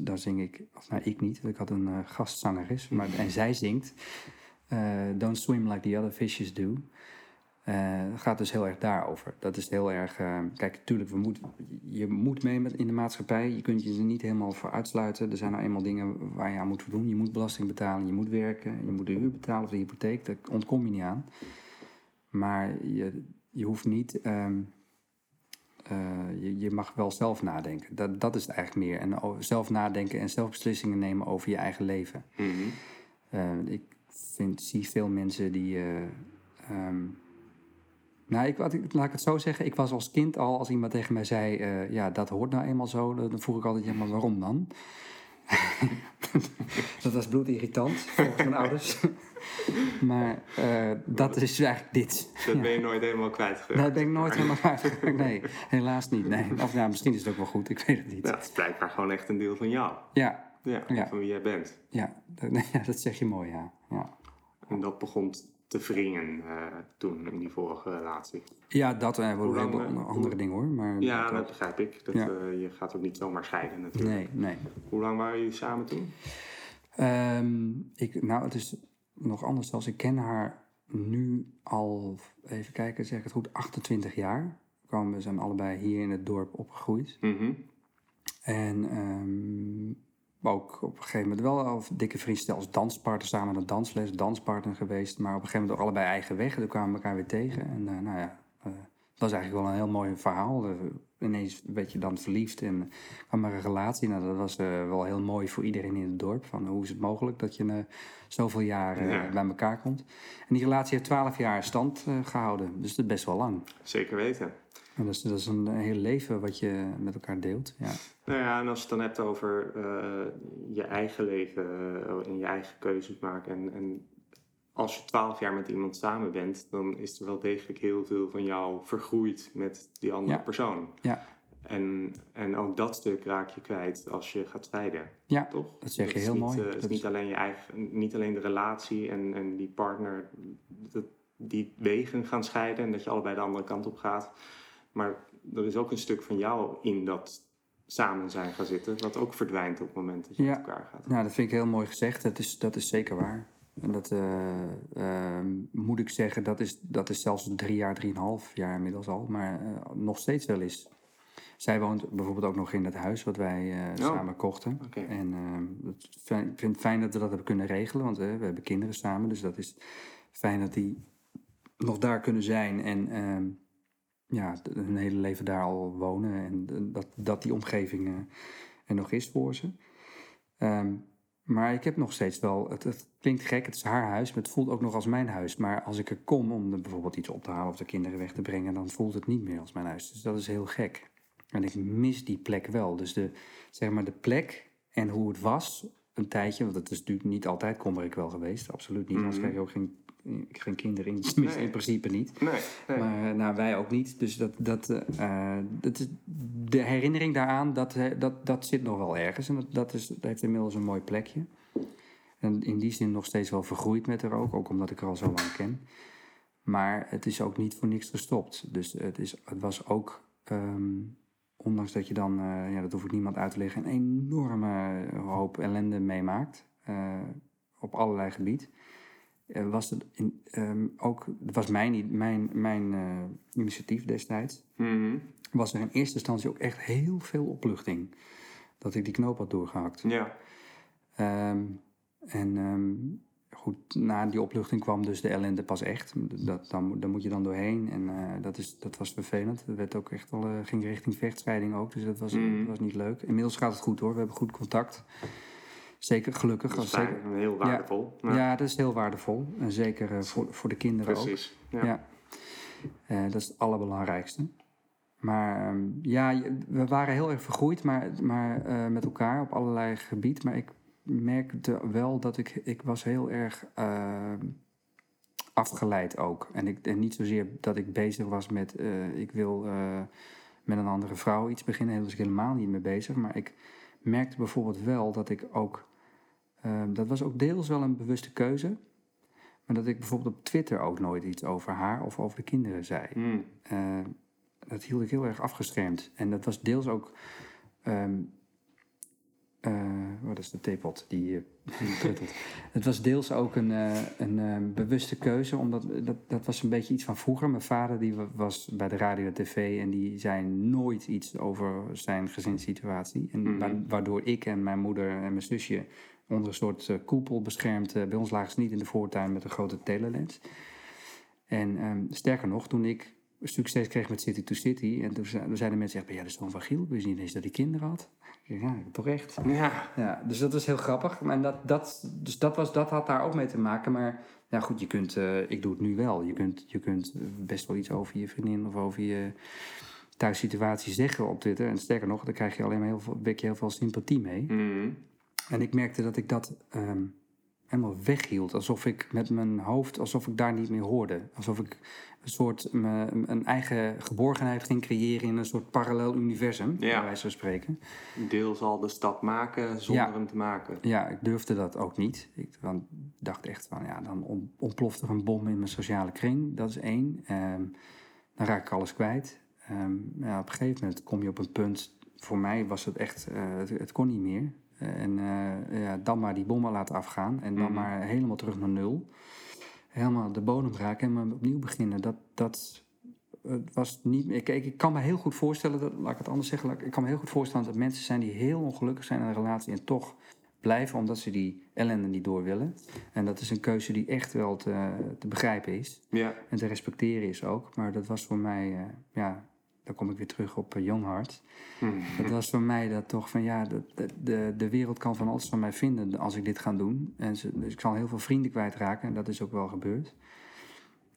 Speaker 1: daar zing ik, of nou ik niet, want ik had een eh, gastzangeres, maar en zij zingt. Don't swim like the other fishes do. Eh, Het gaat dus heel erg daarover. Dat is heel erg. eh, kijk, natuurlijk, we moet, je moet mee met, in de maatschappij. Je kunt je er niet helemaal voor uitsluiten. Er zijn nou eenmaal dingen waar je aan moet voldoen. Je moet belasting betalen, je moet werken, je moet de huur betalen of de hypotheek. Daar ontkom je niet aan. Maar je, je hoeft niet. ehm, eh, je, je mag wel zelf nadenken. Dat, dat is het eigenlijk meer. En over zelf nadenken en zelf beslissingen nemen over je eigen leven.
Speaker 2: Mhm.
Speaker 1: Eh, ik vind, zie veel mensen die eh, ehm, Nou, ik, laat ik het zo zeggen. Ik was als kind al, als iemand tegen mij zei... eh, ja, dat hoort nou eenmaal zo. Dan vroeg ik altijd, ja, maar waarom dan? <laughs> dat was bloedirritant, volgens mijn ouders. <laughs> maar eh, dat is eigenlijk dit.
Speaker 2: Dat ben je nooit helemaal kwijtgeraakt.
Speaker 1: Daar ben ik nooit helemaal uitgeraakt. Nee, helaas niet. Nee. Of ja, misschien is het ook wel goed, ik weet het niet.
Speaker 2: Het is blijkbaar gewoon echt een deel van jou.
Speaker 1: Ja,
Speaker 2: Ja,
Speaker 1: Ja.
Speaker 2: van wie jij bent.
Speaker 1: ja, dat, <laughs> ja, dat zeg je mooi, ja. ja.
Speaker 2: En dat begon te wringen eh, toen in die vorige relatie.
Speaker 1: Ja, dat en wel
Speaker 2: lang,
Speaker 1: heel veel
Speaker 2: eh,
Speaker 1: andere
Speaker 2: hoe-
Speaker 1: dingen hoor. Maar
Speaker 2: Ja,
Speaker 1: dat-
Speaker 2: dat begrijp ik. Dat,
Speaker 1: Ja.
Speaker 2: eh, je gaat ook niet zomaar scheiden natuurlijk.
Speaker 1: nee, nee.
Speaker 2: Hoe lang waren jullie samen toen?
Speaker 1: Ehm, ik, nou, het is nog anders als ik ken haar nu al, even kijken, zeg ik het goed, 28 jaar. We kwamen- We zijn allebei hier in het dorp opgegroeid.
Speaker 2: Mhm.
Speaker 1: En ehm, ook op een gegeven moment wel al dikke vrienden als danspartner, samen naar dansles, danspartner geweest. Maar op een gegeven moment ook allebei eigen weg. En toen kwamen we elkaar weer tegen. En eh, nou ja, eh, dat was eigenlijk wel een heel mooi verhaal. Eh, ineens werd je dan verliefd en kwam er een relatie. Nou, dat was wel heel mooi voor iedereen in het dorp. Van hoe is het mogelijk dat je zoveel jaar
Speaker 2: Ja.
Speaker 1: bij elkaar komt. En die relatie heeft 12 jaar stand eh, gehouden. Dus dat is best wel lang.
Speaker 2: Zeker weten.
Speaker 1: En dat is, dat is een heel leven wat je met elkaar deelt. Ja.
Speaker 2: Nou ja, en als je het dan hebt over eh, je eigen leven eh, en je eigen keuzes maken. En, en als je twaalf jaar met iemand samen bent, dan is er wel degelijk heel veel van jou vergroeid met die andere
Speaker 1: Ja.
Speaker 2: persoon.
Speaker 1: Ja.
Speaker 2: En, en ook dat stuk raak je kwijt als je gaat scheiden,
Speaker 1: Ja,
Speaker 2: toch?
Speaker 1: dat zeg je
Speaker 2: is
Speaker 1: heel
Speaker 2: niet,
Speaker 1: mooi.
Speaker 2: eh, het is
Speaker 1: Dat
Speaker 2: niet
Speaker 1: is-
Speaker 2: alleen je eigen, niet alleen de relatie en, en die partner, dat, die wegen gaan scheiden en dat je allebei de andere kant op gaat. Maar er is ook een stuk van jou in dat samen zijn gaan zitten, wat ook verdwijnt op het moment dat je
Speaker 1: Ja.
Speaker 2: met elkaar gaat.
Speaker 1: Nou, dat vind ik heel mooi gezegd. Dat is, dat is zeker waar. En dat eh, ehm, moet ik zeggen, dat is, dat is zelfs drie jaar, drieënhalf jaar inmiddels al. Maar eh, nog steeds wel eens. Zij woont bijvoorbeeld ook nog in het huis wat wij eh,
Speaker 2: Oh.
Speaker 1: samen kochten. En ehm, ik vind het fijn dat we dat hebben kunnen regelen, want we hebben kinderen samen. Dus dat is fijn dat die nog daar kunnen zijn en ehm, ja, hun hele leven daar al wonen. En dat, dat die omgeving eh, er nog is voor ze. Ehm, maar ik heb nog steeds wel, het, het klinkt gek, het is haar huis, maar het voelt ook nog als mijn huis. Maar als ik er kom om er bijvoorbeeld iets op te halen of de kinderen weg te brengen, dan voelt het niet meer als mijn huis. Dus dat is heel gek. En ik mis die plek wel. Dus de, zeg maar de plek en hoe het was een tijdje, want het is natuurlijk niet altijd kommerig wel geweest, absoluut niet. Anders krijg je ook geen, geen kinderen, in, tenminste <laughs>
Speaker 2: Nee.
Speaker 1: in principe niet.
Speaker 2: Nee, nee.
Speaker 1: Maar eh, nou, wij ook niet. Dus dat, dat, eh, dat is, de herinnering daaraan, dat, dat, dat zit nog wel ergens. En dat, dat, is, dat heeft inmiddels een mooi plekje. En in die zin nog steeds wel vergroeid met haar ook. Ook omdat ik haar al zo lang ken. Maar het is ook niet voor niks gestopt. Dus het, is, het was ook, ehm, ondanks dat je dan, eh, ja, dat hoef ik niemand uit te leggen, een enorme hoop ellende meemaakt. op allerlei gebied. Eh, was het in, ehm, ook, het was mijn, mijn, mijn eh, initiatief destijds,
Speaker 2: Mhm.
Speaker 1: was er in eerste instantie ook echt heel veel opluchting. Dat ik die knoop had doorgehakt.
Speaker 2: Ja,
Speaker 1: Ehm, en ehm, goed, na die opluchting kwam dus de ellende pas echt. Dat, dan, moet- daar moet je dan doorheen. En eh, dat, is, dat was vervelend. Het werd ook echt eh, ging richting vechtscheiding ook. Dus dat was,
Speaker 2: Mhm.
Speaker 1: dat was niet leuk. Inmiddels gaat het goed hoor. We hebben goed contact. Zeker, gelukkig.
Speaker 2: dat is
Speaker 1: zeker,
Speaker 2: heel waardevol. Ja,
Speaker 1: ja, dat is heel waardevol. En zeker eh, voor, voor de kinderen ook.
Speaker 2: precies. Ja.
Speaker 1: Ja. Eh, dat is het allerbelangrijkste. Maar ehm, ja, we waren heel erg vergroeid maar, maar, eh, met elkaar op allerlei gebied. Maar ik merkte wel dat ik, ik was heel erg ehm, afgeleid ook. En, ik, en niet zozeer dat ik bezig was met, ik wil met een andere vrouw iets beginnen. Daar was ik helemaal niet mee bezig. Maar ik merkte bijvoorbeeld wel dat ik ook, ehm, dat was ook deels wel een bewuste keuze. Maar dat ik bijvoorbeeld op Twitter ook nooit iets over haar of over de kinderen zei.
Speaker 2: Mm.
Speaker 1: Eh, dat hield ik heel erg afgeschermd. En dat was deels ook. ehm, eh, wat is de theepot die, die truttelt? <laughs> Het was deels ook een, eh, een bewuste keuze, omdat dat, dat was een beetje iets van vroeger. Mijn vader die wa- was bij de radio en tv en die zei nooit iets over zijn gezinssituatie. En wa- waardoor ik en mijn moeder en mijn zusje onder een soort eh, koepel beschermd. eh, bij ons lagen ze niet in de voortuin met een grote telelens. En ehm, sterker nog, toen ik succes kreeg met City to City. En toen, ze- toen zeiden mensen echt, ja, dat is Tom van Giel. Wist niet eens dat hij kinderen had. Ja, toch echt.
Speaker 2: Ja,
Speaker 1: Ja, dus dat was heel grappig. En dat, dat, dus dat, was, dat had daar ook mee te maken. Maar ja, goed, je kunt, eh, ik doe het nu wel. Je kunt, je kunt best wel iets over je vriendin of over je thuissituatie zeggen op Twitter. En sterker nog, daar krijg je alleen maar heel veel, wek je heel veel sympathie mee.
Speaker 2: Mhm.
Speaker 1: En ik merkte dat ik dat ehm, helemaal weghield. Alsof ik met mijn hoofd, alsof ik daar niet meer hoorde. Alsof ik een soort me- een eigen geborgenheid ging creëren in een soort parallel universum,
Speaker 2: Ja.
Speaker 1: bij wijze van spreken.
Speaker 2: deel zal de stap maken zonder
Speaker 1: Ja.
Speaker 2: hem te maken.
Speaker 1: Ja, ik durfde dat ook niet. Ik want- dacht echt van, ja, dan on- ontploft er een bom in mijn sociale kring. Dat is één. Ehm, dan raak ik alles kwijt. Ehm, ja, op een gegeven moment kom je op een punt... Voor mij was het echt, eh, het, het kon niet meer. En eh, ja, dan maar die bommen laten afgaan. En dan
Speaker 2: Mhm.
Speaker 1: maar helemaal terug naar nul. Helemaal de bodem raken en maar opnieuw beginnen. Dat, dat het was niet meer... Kijk, ik kan me heel goed voorstellen, dat, laat ik het anders zeggen. Ik ik kan me heel goed voorstellen dat mensen zijn die heel ongelukkig zijn in een relatie... en toch blijven omdat ze die ellende niet door willen. En dat is een keuze die echt wel te, te begrijpen is.
Speaker 2: Ja,
Speaker 1: En te respecteren is ook. Maar dat was voor mij, eh, ja, dan kom ik weer terug op Young Heart.
Speaker 2: Mhm.
Speaker 1: Dat was voor mij dat toch van, ja, de, de, de, wereld kan van alles van mij vinden als ik dit ga doen. En ze, dus ik zal heel veel vrienden kwijtraken en dat is ook wel gebeurd.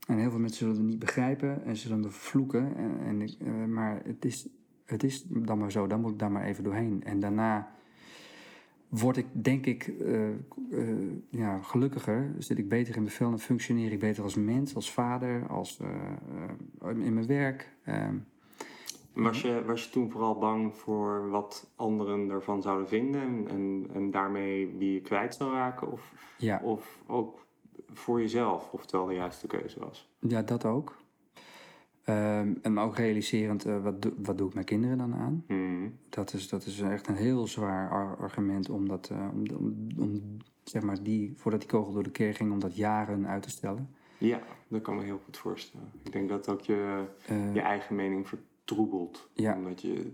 Speaker 1: En heel veel mensen zullen het niet begrijpen en zullen me vervloeken. En, en ik, eh, maar het is, het is dan maar zo, dan moet ik daar maar even doorheen. En daarna word ik, denk ik, eh, eh, ja, gelukkiger. Zit ik beter in mijn vel en functioneer ik beter als mens, als vader, als, eh, eh, in mijn werk.
Speaker 2: Was je, was je toen vooral bang voor wat anderen ervan zouden vinden en, en, en daarmee wie je kwijt zou raken? Of,
Speaker 1: ja,
Speaker 2: of ook voor jezelf, of het wel de juiste keuze was?
Speaker 1: ja, dat ook. Ehm, en ook realiserend, eh, wat, doe, wat doe ik mijn kinderen dan aan?
Speaker 2: Mhm.
Speaker 1: Dat is, dat is echt een heel zwaar ar- argument om, dat, eh, om, om, om, zeg maar, die, voordat die kogel door de keer ging, om dat jaren uit te stellen.
Speaker 2: Ja, dat kan me heel goed voorstellen. Ik denk dat ook je,
Speaker 1: Eh,
Speaker 2: je eigen mening vertroebelt.
Speaker 1: Ja.
Speaker 2: Omdat je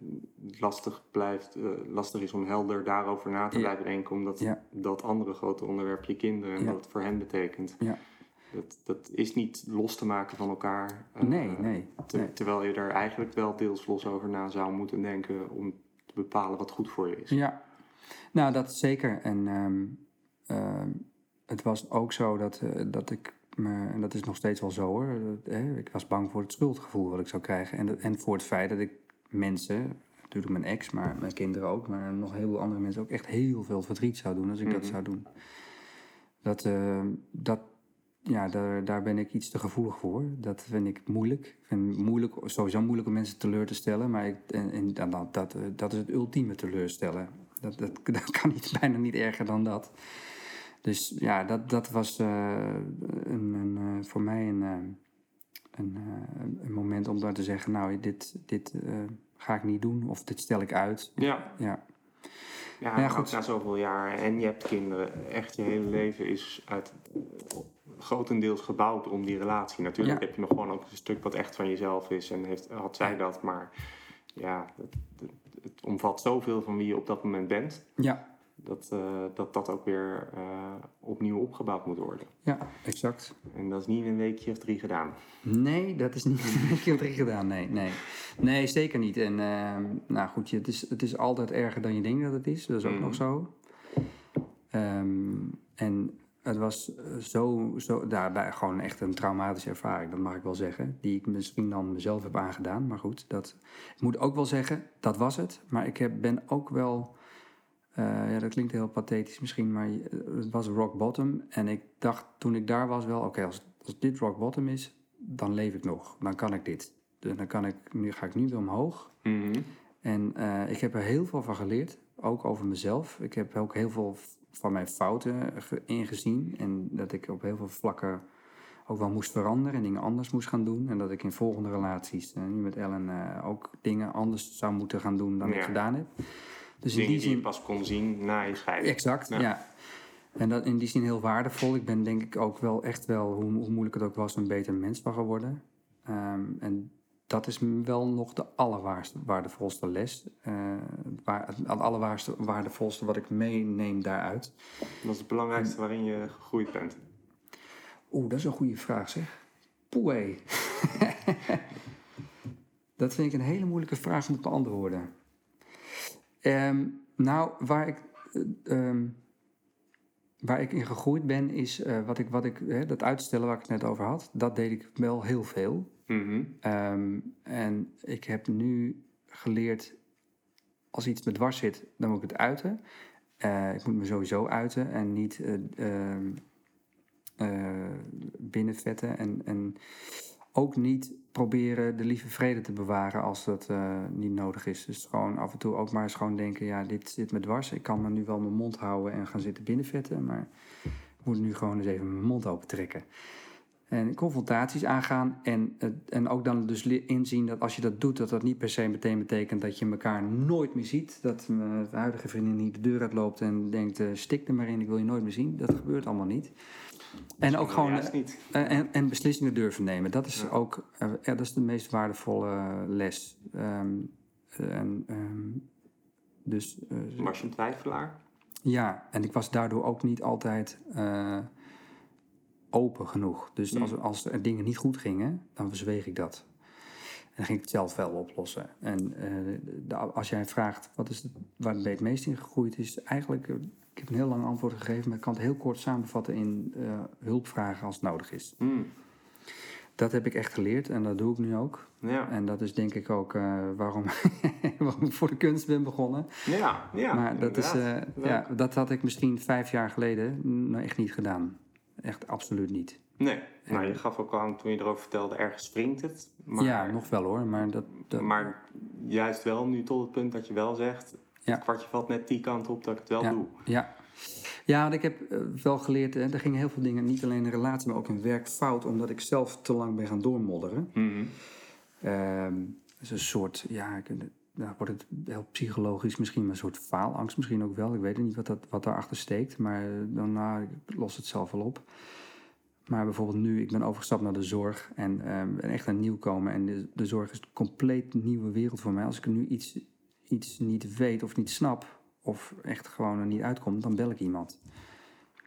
Speaker 2: lastig, blijft, eh, lastig is om helder daarover na te
Speaker 1: Ja.
Speaker 2: blijven denken. Omdat
Speaker 1: Ja.
Speaker 2: dat andere grote onderwerp je kinderen en wat het voor hen betekent.
Speaker 1: Ja.
Speaker 2: Dat, dat is niet los te maken van elkaar. eh,
Speaker 1: nee, nee.
Speaker 2: Terwijl je er eigenlijk wel deels los over na zou moeten denken om te bepalen wat goed voor je is.
Speaker 1: Ja, nou dat zeker. En ehm, ehm, het was ook zo dat, eh, dat ik me, en dat is nog steeds wel zo hoor, ik was bang voor het schuldgevoel wat ik zou krijgen. En, en voor het feit dat ik mensen, natuurlijk mijn ex, maar mijn kinderen ook, maar nog heel veel andere mensen ook echt heel veel verdriet zou doen als ik dat
Speaker 2: Mhm.
Speaker 1: zou doen. Dat, eh, dat, ja, daar, daar ben ik iets te gevoelig voor. Dat vind ik moeilijk. Ik vind het moeilijk, sowieso moeilijk om mensen teleur te stellen. Maar ik, en, en, dan- dat, dat, eh, dat is het ultieme teleurstellen. Dat, dat, <laughs> dat kan niet, bijna niet erger dan dat. Dus ja, dat, dat was eh, een, een, eh, voor mij een, eh, een, een moment om daar te zeggen... nou, dit, dit ga ik niet doen of dit stel ik uit.
Speaker 2: Ja,
Speaker 1: Ja,
Speaker 2: ja,
Speaker 1: Ja, goed.
Speaker 2: na zoveel jaar en je hebt kinderen. Echt je hele leven is uit, grotendeels gebouwd om die relatie. Natuurlijk
Speaker 1: Ja.
Speaker 2: heb je nog gewoon ook een stuk wat echt van jezelf is en heeft, had zij dat. Maar ja, het, het, het omvat zoveel van wie je op dat moment bent.
Speaker 1: ja,
Speaker 2: Dat eh, dat, dat ook weer eh, opnieuw opgebouwd moet worden.
Speaker 1: ja exact.
Speaker 2: En dat is niet in een weekje of drie gedaan.
Speaker 1: Nee, dat is niet in keer <laughs> drie gedaan. Nee, nee. nee, zeker niet. En ehm, nou goed, het is, het is altijd erger dan je denkt dat het is. Dat is ook nog zo. Ehm, en het was eh, zo, zo daarbij gewoon echt een traumatische ervaring, dat mag ik wel zeggen. Die ik misschien dan mezelf heb aangedaan. Maar goed, dat, ik moet ook wel zeggen, dat was het. Maar ik heb, ben ook wel, ja, dat klinkt heel pathetisch misschien, maar je- het was rock bottom. En ik dacht toen ik daar was wel, oké, als, als dit rock bottom is, dan leef ik nog. Dan kan ik dit. Dus dan kan ik, nu ga ik nu weer omhoog.
Speaker 2: Mhm.
Speaker 1: En eh, ik heb er heel veel van geleerd, ook over mezelf. Ik heb ook heel veel van mijn fouten ge- ingezien. En dat ik op heel veel vlakken ook wel moest veranderen en dingen anders moest gaan doen. En dat ik in volgende relaties, eh, nu met Ellen, eh, ook dingen anders zou moeten gaan doen dan ik gedaan heb. Dus in die
Speaker 2: die je
Speaker 1: zin.
Speaker 2: pas kon zien na je scheiding.
Speaker 1: Exact,
Speaker 2: Ja.
Speaker 1: ja. En dat in die zin heel waardevol. Ik ben denk ik ook wel echt wel, hoe, hoe moeilijk het ook was, een beter mens van geworden. Ehm, en dat is wel nog de allerwaardevolste les. Eh, waar, het allerwaardevolste waardevolste wat ik meeneem daaruit.
Speaker 2: Dat is het belangrijkste waarin je gegroeid bent.
Speaker 1: Oeh, dat is een goede vraag zeg. Poeh. <laughs> Dat vind ik een hele moeilijke vraag om te beantwoorden. Ehm, nou, waar ik, eh, ehm, waar ik in gegroeid ben, is eh, wat ik, wat ik, hè, dat uitstellen waar ik het net over had. Dat deed ik wel heel veel.
Speaker 2: Mhm.
Speaker 1: Ehm, en ik heb nu geleerd, als iets me dwars zit, dan moet ik het uiten. Eh, ik moet me sowieso uiten en niet binnenvetten. En, en ook niet proberen de lieve vrede te bewaren als dat eh, niet nodig is. Dus gewoon af en toe ook maar eens gewoon denken, ja, dit zit me dwars. Ik kan me nu wel mijn mond houden en gaan zitten binnenvetten, maar ik moet nu gewoon eens even mijn mond open trekken. En confrontaties aangaan en, en ook dan dus inzien dat als je dat doet, dat dat niet per se meteen betekent dat je elkaar nooit meer ziet. Dat mijn huidige vriendin niet de deur uitloopt en denkt, eh, stik er maar in, ik wil je nooit meer zien. Dat gebeurt allemaal niet. En ook gewoon eh, en, en beslissingen durven nemen. Dat is
Speaker 2: Ja.
Speaker 1: ook eh, dat is de meest waardevolle les. Ehm, en, ehm, dus eh,
Speaker 2: Was je een twijfelaar?
Speaker 1: ja, en ik was daardoor ook niet altijd eh, open genoeg. Dus
Speaker 2: Mm.
Speaker 1: als, als er dingen niet goed gingen, dan verzweeg ik dat. En dan ging ik het zelf wel oplossen. En eh, de- als jij vraagt wat is het, waar ben je het meest in gegroeid, is eigenlijk, eh, ik heb een heel lang antwoord gegeven, maar ik kan het heel kort samenvatten in eh, hulp vragen als het nodig is.
Speaker 2: Hmm.
Speaker 1: Dat heb ik echt geleerd en dat doe ik nu ook.
Speaker 2: Ja.
Speaker 1: En dat is denk ik ook eh, waarom, <laughs> waarom ik voor de kunst ben begonnen.
Speaker 2: ja, ja.
Speaker 1: maar dat, is, eh, ja, dat had ik misschien vijf jaar geleden nou, echt niet gedaan. Echt absoluut niet.
Speaker 2: Nee, nou, je gaf ook al aan toen je erover vertelde, ergens wringt het. Maar,
Speaker 1: ja, nog wel hoor, maar dat... dat
Speaker 2: maar juist wel nu tot het punt dat je wel zegt,
Speaker 1: Ja.
Speaker 2: het kwartje valt net die kant op dat ik het wel
Speaker 1: Ja.
Speaker 2: doe.
Speaker 1: Ja. Ja, want ik heb eh, wel geleerd, hè, er gingen heel veel dingen, niet alleen in relatie, maar ook in werk fout, omdat ik zelf te lang ben gaan doormodderen.
Speaker 2: Mhm.
Speaker 1: Ehm, het is een soort, ja, ik, nou wordt het heel psychologisch misschien, maar een soort faalangst misschien ook wel. Ik weet niet wat, dat, wat daarachter steekt, maar eh, dan nou, ik los het zelf wel op. Maar bijvoorbeeld nu, ik ben overgestapt naar de zorg en ehm, ben echt een nieuwkomer. En de, de zorg is een compleet nieuwe wereld voor mij. Als ik nu iets, iets niet weet of niet snap, of echt gewoon er niet uitkomt, dan bel ik iemand.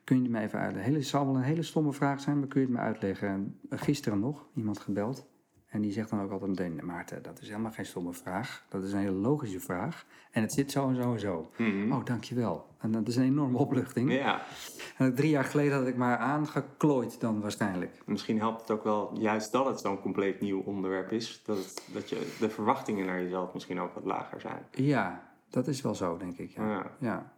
Speaker 1: Kun je het me even uitleggen? Het zal wel een hele stomme vraag zijn, maar kun je het me uitleggen? Gisteren nog, iemand gebeld. En die zegt dan ook altijd meteen, Maarten, dat is helemaal geen stomme vraag. Dat is een hele logische vraag. En het zit zo en zo en zo.
Speaker 2: Mhm.
Speaker 1: Oh, dankjewel. En dat is een enorme opluchting.
Speaker 2: Ja,
Speaker 1: En drie jaar geleden had ik maar aangeklooid dan waarschijnlijk.
Speaker 2: misschien helpt het ook wel, juist dat het zo'n compleet nieuw onderwerp is, dat, het- dat je, de verwachtingen naar jezelf misschien ook wat lager zijn.
Speaker 1: Ja, dat is wel zo, denk ik. Ja,
Speaker 2: Ja.
Speaker 1: ja.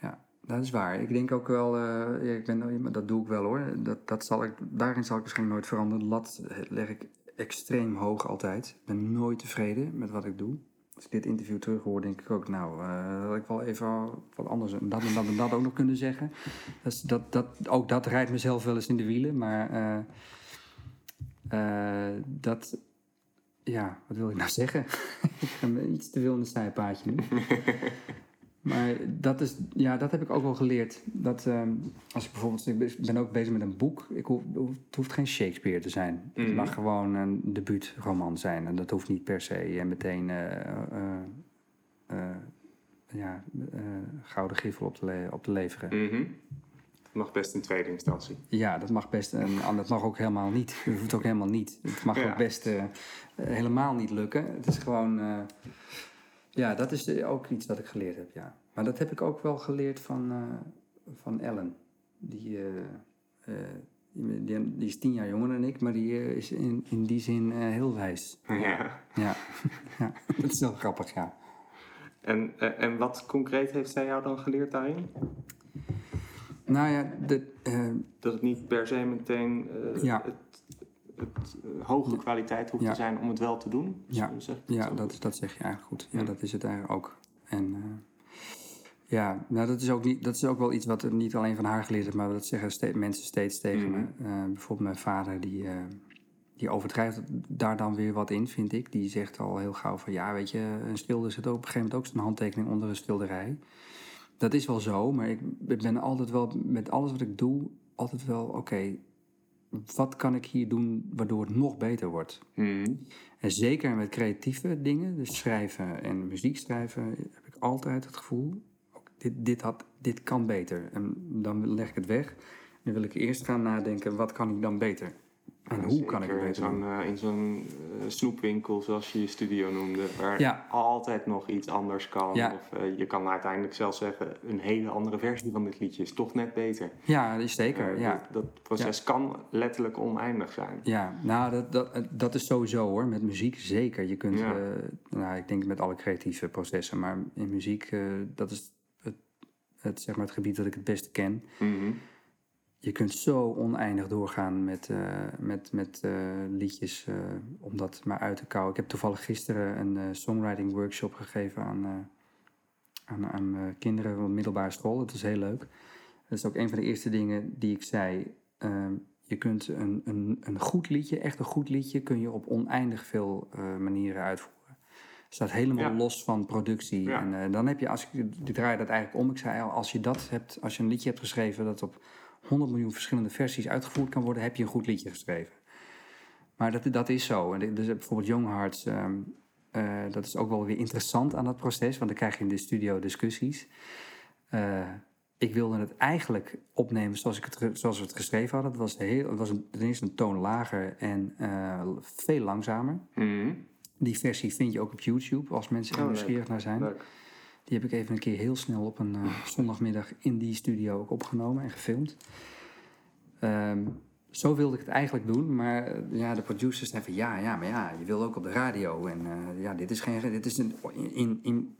Speaker 1: ja dat is waar. Ik denk ook wel, eh, ik ben, dat doe ik wel hoor. Dat, dat zal ik, daarin zal ik waarschijnlijk nooit veranderen. De lat leg ik extreem hoog altijd. Ik ben nooit tevreden met wat ik doe. Als ik dit interview terughoor, denk ik ook, nou, eh had ik wel even wat anders en dat en dat en dat ook nog kunnen zeggen. <laughs> Dat, dat, ook dat rijdt mezelf wel eens in de wielen, maar eh, eh, dat, ja, wat wil ik nou zeggen? <laughs> ik ben iets te veel in een snijpaadje nu. <laughs> maar dat, is, ja, dat heb ik ook wel geleerd. Dat ehm, als ik bijvoorbeeld, ik ben ook bezig met een boek. Ik hoef, het hoeft geen Shakespeare te zijn. Het
Speaker 2: Mhm.
Speaker 1: mag gewoon een debuutroman zijn. En dat hoeft niet per se en meteen eh, eh, eh, ja, gouden griffel op te, op te leveren.
Speaker 2: Mhm. Het mag best in tweede instantie.
Speaker 1: Ja, dat mag best. En dat mag ook helemaal niet. <laughs> Dat hoeft ook helemaal niet. Het mag
Speaker 2: Ja.
Speaker 1: ook best helemaal niet lukken. Het is gewoon. Ja, dat is eh, ook iets wat ik geleerd heb. Ja. Maar dat heb ik ook wel geleerd van, eh, van Ellen. Die, eh, die, die, die is tien jaar jonger dan ik, maar die is in, in die zin heel wijs.
Speaker 2: Ja.
Speaker 1: Ja. <laughs> ja, dat is wel grappig, ja.
Speaker 2: En, en wat concreet heeft zij jou dan geleerd daarin?
Speaker 1: Nou ja, de,
Speaker 2: Dat het niet per se meteen
Speaker 1: Ja.
Speaker 2: het, het eh, hoge kwaliteit hoeft
Speaker 1: Ja.
Speaker 2: te zijn om het wel te doen.
Speaker 1: Ja.
Speaker 2: Zeg ik
Speaker 1: Ja, dat, dat zeg je eigenlijk goed. Ja,
Speaker 2: Ja.
Speaker 1: dat is het eigenlijk ook. En eh, ja, nou, dat, is ook niet, dat is ook wel iets wat ik niet alleen van haar geleerd heb, maar dat zeggen ste- mensen steeds tegen
Speaker 2: Mhm.
Speaker 1: me. Eh, bijvoorbeeld mijn vader, die, die overdrijft daar dan weer wat in, vind ik. Die zegt al heel gauw van, ja, weet je, een schilder zet ook op een gegeven moment ook zijn handtekening onder een schilderij. Dat is wel zo, maar ik ben altijd wel, met alles wat ik doe, altijd wel, oké, wat kan ik hier doen waardoor het nog beter wordt?
Speaker 2: Mhm.
Speaker 1: En zeker met creatieve dingen, dus schrijven en muziek schrijven, heb ik altijd het gevoel, dit, dit, had, dit kan beter. En dan leg ik het weg. Dan wil ik eerst gaan nadenken, wat kan ik dan beter? En hoe kan ik het
Speaker 2: in
Speaker 1: beter doen?
Speaker 2: zo'n, eh, in zo'n eh, snoepwinkel, zoals je je studio noemde, waar
Speaker 1: Ja.
Speaker 2: altijd nog iets anders kan.
Speaker 1: Ja.
Speaker 2: Of eh, je kan uiteindelijk zelfs zeggen, een hele andere versie van dit liedje is toch net beter.
Speaker 1: Ja, dat is zeker.
Speaker 2: Eh,
Speaker 1: ja.
Speaker 2: dat, dat proces kan letterlijk oneindig zijn.
Speaker 1: Ja, nou, dat, dat, dat is sowieso hoor. Met muziek zeker. Je kunt, nou, ik denk met alle creatieve processen, maar in muziek, dat is het, het, zeg maar het gebied dat ik het beste ken.
Speaker 2: Mhm.
Speaker 1: Je kunt zo oneindig doorgaan met, eh, met, met eh, liedjes eh, om dat maar uit te kouwen. Ik heb toevallig gisteren een songwriting workshop gegeven aan, aan, aan kinderen van de middelbare school. Dat is heel leuk. Dat is ook een van de eerste dingen die ik zei. Ehm, je kunt een, een, een goed liedje, echt een goed liedje, kun je op oneindig veel manieren uitvoeren. Het staat helemaal
Speaker 2: Ja.
Speaker 1: los van productie.
Speaker 2: Ja.
Speaker 1: En dan heb je, als ik, ik draai dat eigenlijk om. Ik zei, al, als je dat hebt, als je een liedje hebt geschreven dat op 100 miljoen verschillende versies uitgevoerd kan worden, heb je een goed liedje geschreven. Maar dat, dat is zo. En dus bijvoorbeeld Young Hearts, ehm, eh, dat is ook wel weer interessant aan dat proces, want dan krijg je in de studio discussies. Eh, ik wilde het eigenlijk opnemen zoals, ik het, zoals we het geschreven hadden. Het was, heel, het was een, ten eerste een toon lager en eh, veel langzamer.
Speaker 2: Mhm.
Speaker 1: Die versie vind je ook op YouTube, als mensen er
Speaker 2: Oh,
Speaker 1: nieuwsgierig naar zijn.
Speaker 2: Leuk.
Speaker 1: Die heb ik even een keer heel snel op een eh, <laughs> zondagmiddag in die studio ook opgenomen en gefilmd. Ehm, zo wilde ik het eigenlijk doen, maar eh, ja, de producers zeiden van ja, ja, maar ja, je wil ook op de radio. En eh, ja, dit is, geen, dit is een, in, in,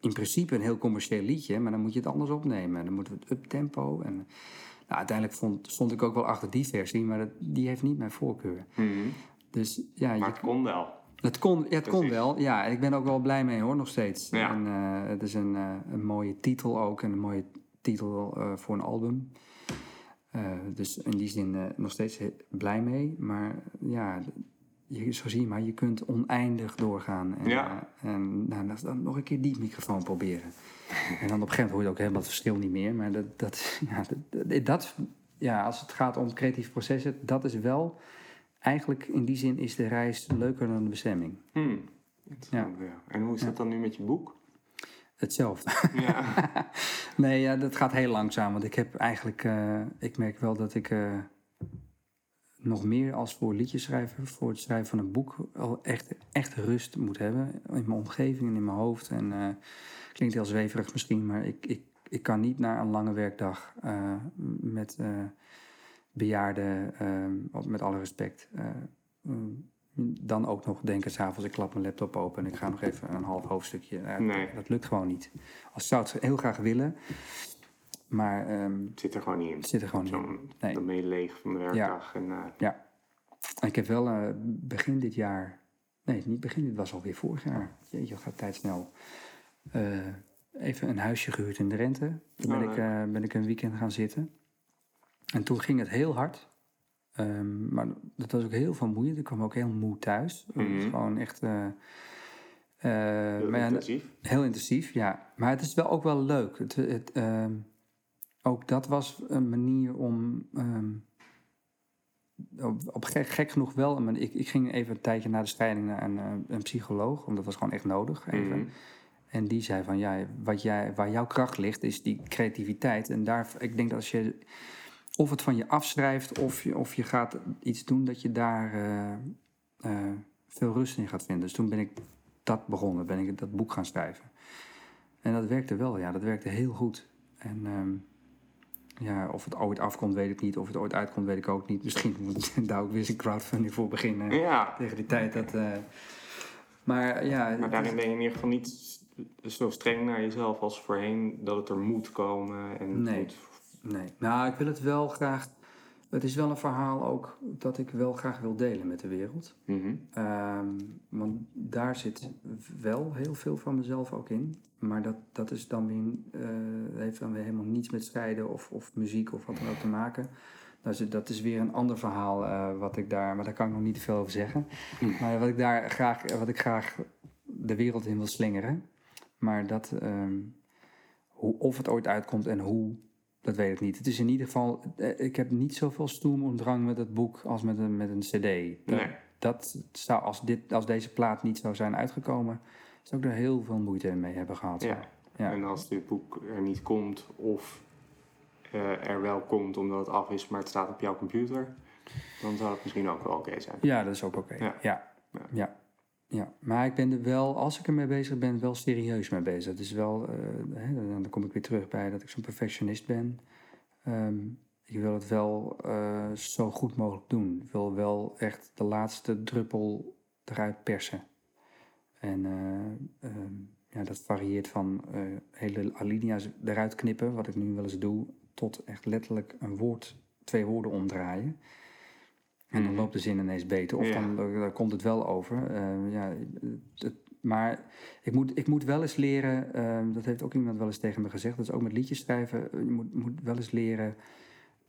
Speaker 1: in principe een heel commercieel liedje, maar dan moet je het anders opnemen. Dan moeten we het uptempo. En, nou, uiteindelijk vond, stond ik ook wel achter die versie, maar dat, die heeft niet mijn voorkeur.
Speaker 2: Mhm.
Speaker 1: Dus ja, je
Speaker 2: Maar het kon wel.
Speaker 1: Het kon, ja, het kon wel. Ja, en ik ben er ook wel blij mee hoor, nog steeds.
Speaker 2: Ja.
Speaker 1: En eh, het is een, eh, een mooie titel ook. En een mooie titel eh, voor een album. Dus in die zin nog steeds blij mee. Maar ja, je, zo zie je maar, je kunt oneindig doorgaan. En,
Speaker 2: Ja.
Speaker 1: en nou, dan, nog een keer die microfoon proberen. <laughs> en dan op een gegeven moment hoor je ook helemaal het verschil niet meer. Maar dat, dat, <laughs> ja, dat, dat, dat- ja, als het gaat om creatieve processen, dat is wel... Eigenlijk in die zin is de reis leuker dan de bestemming.
Speaker 2: Hmm. Ja. En hoe is dat dan nu met je boek?
Speaker 1: Hetzelfde.
Speaker 2: Ja. <laughs>
Speaker 1: nee, ja, dat gaat heel langzaam. Want ik heb eigenlijk, eh, ik merk wel dat ik eh, nog meer als voor liedjes schrijven, voor het schrijven van een boek, al echt, echt rust moet hebben. In mijn omgeving en in mijn hoofd. En eh, klinkt heel zweverig misschien, maar ik, ik, ik kan niet na een lange werkdag met bejaarden, eh, op- met alle respect. eh, mm, dan ook nog denken s'avonds, ik klap mijn laptop open en ik ga nog even een half hoofdstukje.
Speaker 2: Nee.
Speaker 1: Dat lukt gewoon niet. Als zou het heel graag willen, maar ehm,
Speaker 2: Het zit er gewoon niet in.
Speaker 1: het zit er gewoon niet in. Nee.
Speaker 2: Dan ben je leeg van de werkdag. En, eh,
Speaker 1: Ik heb wel eh, begin dit jaar, nee, niet begin, dit was alweer vorig jaar. Jeetje, gaat tijd snel. Even een huisje gehuurd in Drenthe. Toen ben,
Speaker 2: Oh,
Speaker 1: ik, ben ik een weekend gaan zitten. En toen ging het heel hard. Ehm, maar dat was ook heel vermoeiend. Ik kwam ook heel moe thuis.
Speaker 2: Mhm.
Speaker 1: Gewoon echt. eh, eh,
Speaker 2: heel
Speaker 1: maar ja,
Speaker 2: intensief.
Speaker 1: Heel intensief, ja. Maar het is wel ook wel leuk. Het, het, ehm, ook dat was een manier om. ehm, op, op gek, gek genoeg wel. maar Ik, ik ging even een tijdje na de scheiding naar een, eh, een psycholoog, want dat was gewoon echt nodig. Even.
Speaker 2: Mhm.
Speaker 1: En die zei van ja, wat jij, waar jouw kracht ligt, is die creativiteit. En daar, ik denk dat als je of het van je afschrijft of je, of je gaat iets doen, dat je daar eh, eh, veel rust in gaat vinden. Dus toen ben ik dat begonnen, ben ik dat boek gaan schrijven. En dat werkte wel, ja, dat werkte heel goed. En ehm, ja, of het ooit afkomt, weet ik niet. Of het ooit uitkomt, weet ik ook niet. Misschien <laughs> moet ik daar ook weer eens een crowdfunding voor beginnen.
Speaker 2: Ja,
Speaker 1: Tegen die tijd dat. eh, maar ja,
Speaker 2: maar daarin ben je in ieder geval niet zo streng naar jezelf als voorheen dat het er moet komen. En het
Speaker 1: Nee.
Speaker 2: moet-
Speaker 1: Nee, nou, ik wil het wel graag. Het is wel een verhaal ook dat ik wel graag wil delen met de wereld.
Speaker 2: Mhm.
Speaker 1: Ehm, want daar zit wel heel veel van mezelf ook in. Maar dat, dat is dan weer, eh, heeft dan weer helemaal niets met scheiden of, of muziek of wat dan ook te maken. Dat is, dat is weer een ander verhaal eh, wat ik daar, maar daar kan ik nog niet te veel over zeggen. <laughs> Maar wat ik daar graag, wat ik graag de wereld in wil slingeren. Maar dat, ehm, hoe, of het ooit uitkomt en hoe, dat weet ik niet. Het is in ieder geval, eh, ik heb niet zoveel stoem en drang met het boek als met een, met een cd.
Speaker 2: Nee.
Speaker 1: dat zou, als, dit, als deze plaat niet zou zijn uitgekomen, zou ik er heel veel moeite mee hebben gehad.
Speaker 2: Ja.
Speaker 1: Ja.
Speaker 2: En als dit boek er niet komt of eh, er wel komt omdat het af is, maar het staat op jouw computer, Dan zou het misschien ook wel oké zijn.
Speaker 1: Ja, dat is ook oké.
Speaker 2: Ja.
Speaker 1: Ja.
Speaker 2: Ja.
Speaker 1: Maar ik ben er wel, als ik ermee bezig ben, wel serieus mee bezig. Het is wel, eh, hè, dan kom ik weer terug bij dat ik zo'n perfectionist ben. Ehm, ik wil het wel eh, zo goed mogelijk doen. Ik wil wel echt de laatste druppel eruit persen. En eh, ehm, ja, dat varieert van hele alinea's eruit knippen, wat ik nu wel eens doe, tot echt letterlijk een woord, twee woorden omdraaien. En dan loopt de zin ineens beter. Of
Speaker 2: Ja.
Speaker 1: dan, komt het wel over. Eh, ja, het- maar ik moet, ik moet wel eens leren, eh, dat heeft ook iemand wel eens tegen me gezegd, dat is ook met liedjes schrijven, je moet, moet wel eens leren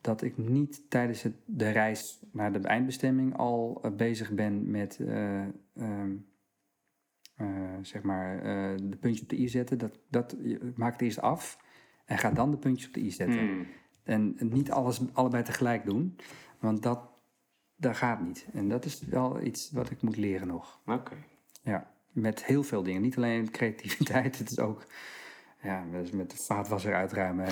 Speaker 1: dat ik niet tijdens het, de reis naar de eindbestemming al eh, bezig ben met eh, ehm, eh, zeg maar de puntje op de i zetten. Dat, dat, je maakt het eerst af en ga dan de puntjes op de i zetten.
Speaker 2: Hmm.
Speaker 1: En niet alles allebei tegelijk doen, want dat, dat gaat niet. En dat is wel iets wat ik moet leren nog.
Speaker 2: Oké.
Speaker 1: Ja, met heel veel dingen. Niet alleen creativiteit, het is ook ja, dus met de vaatwasser uitruimen.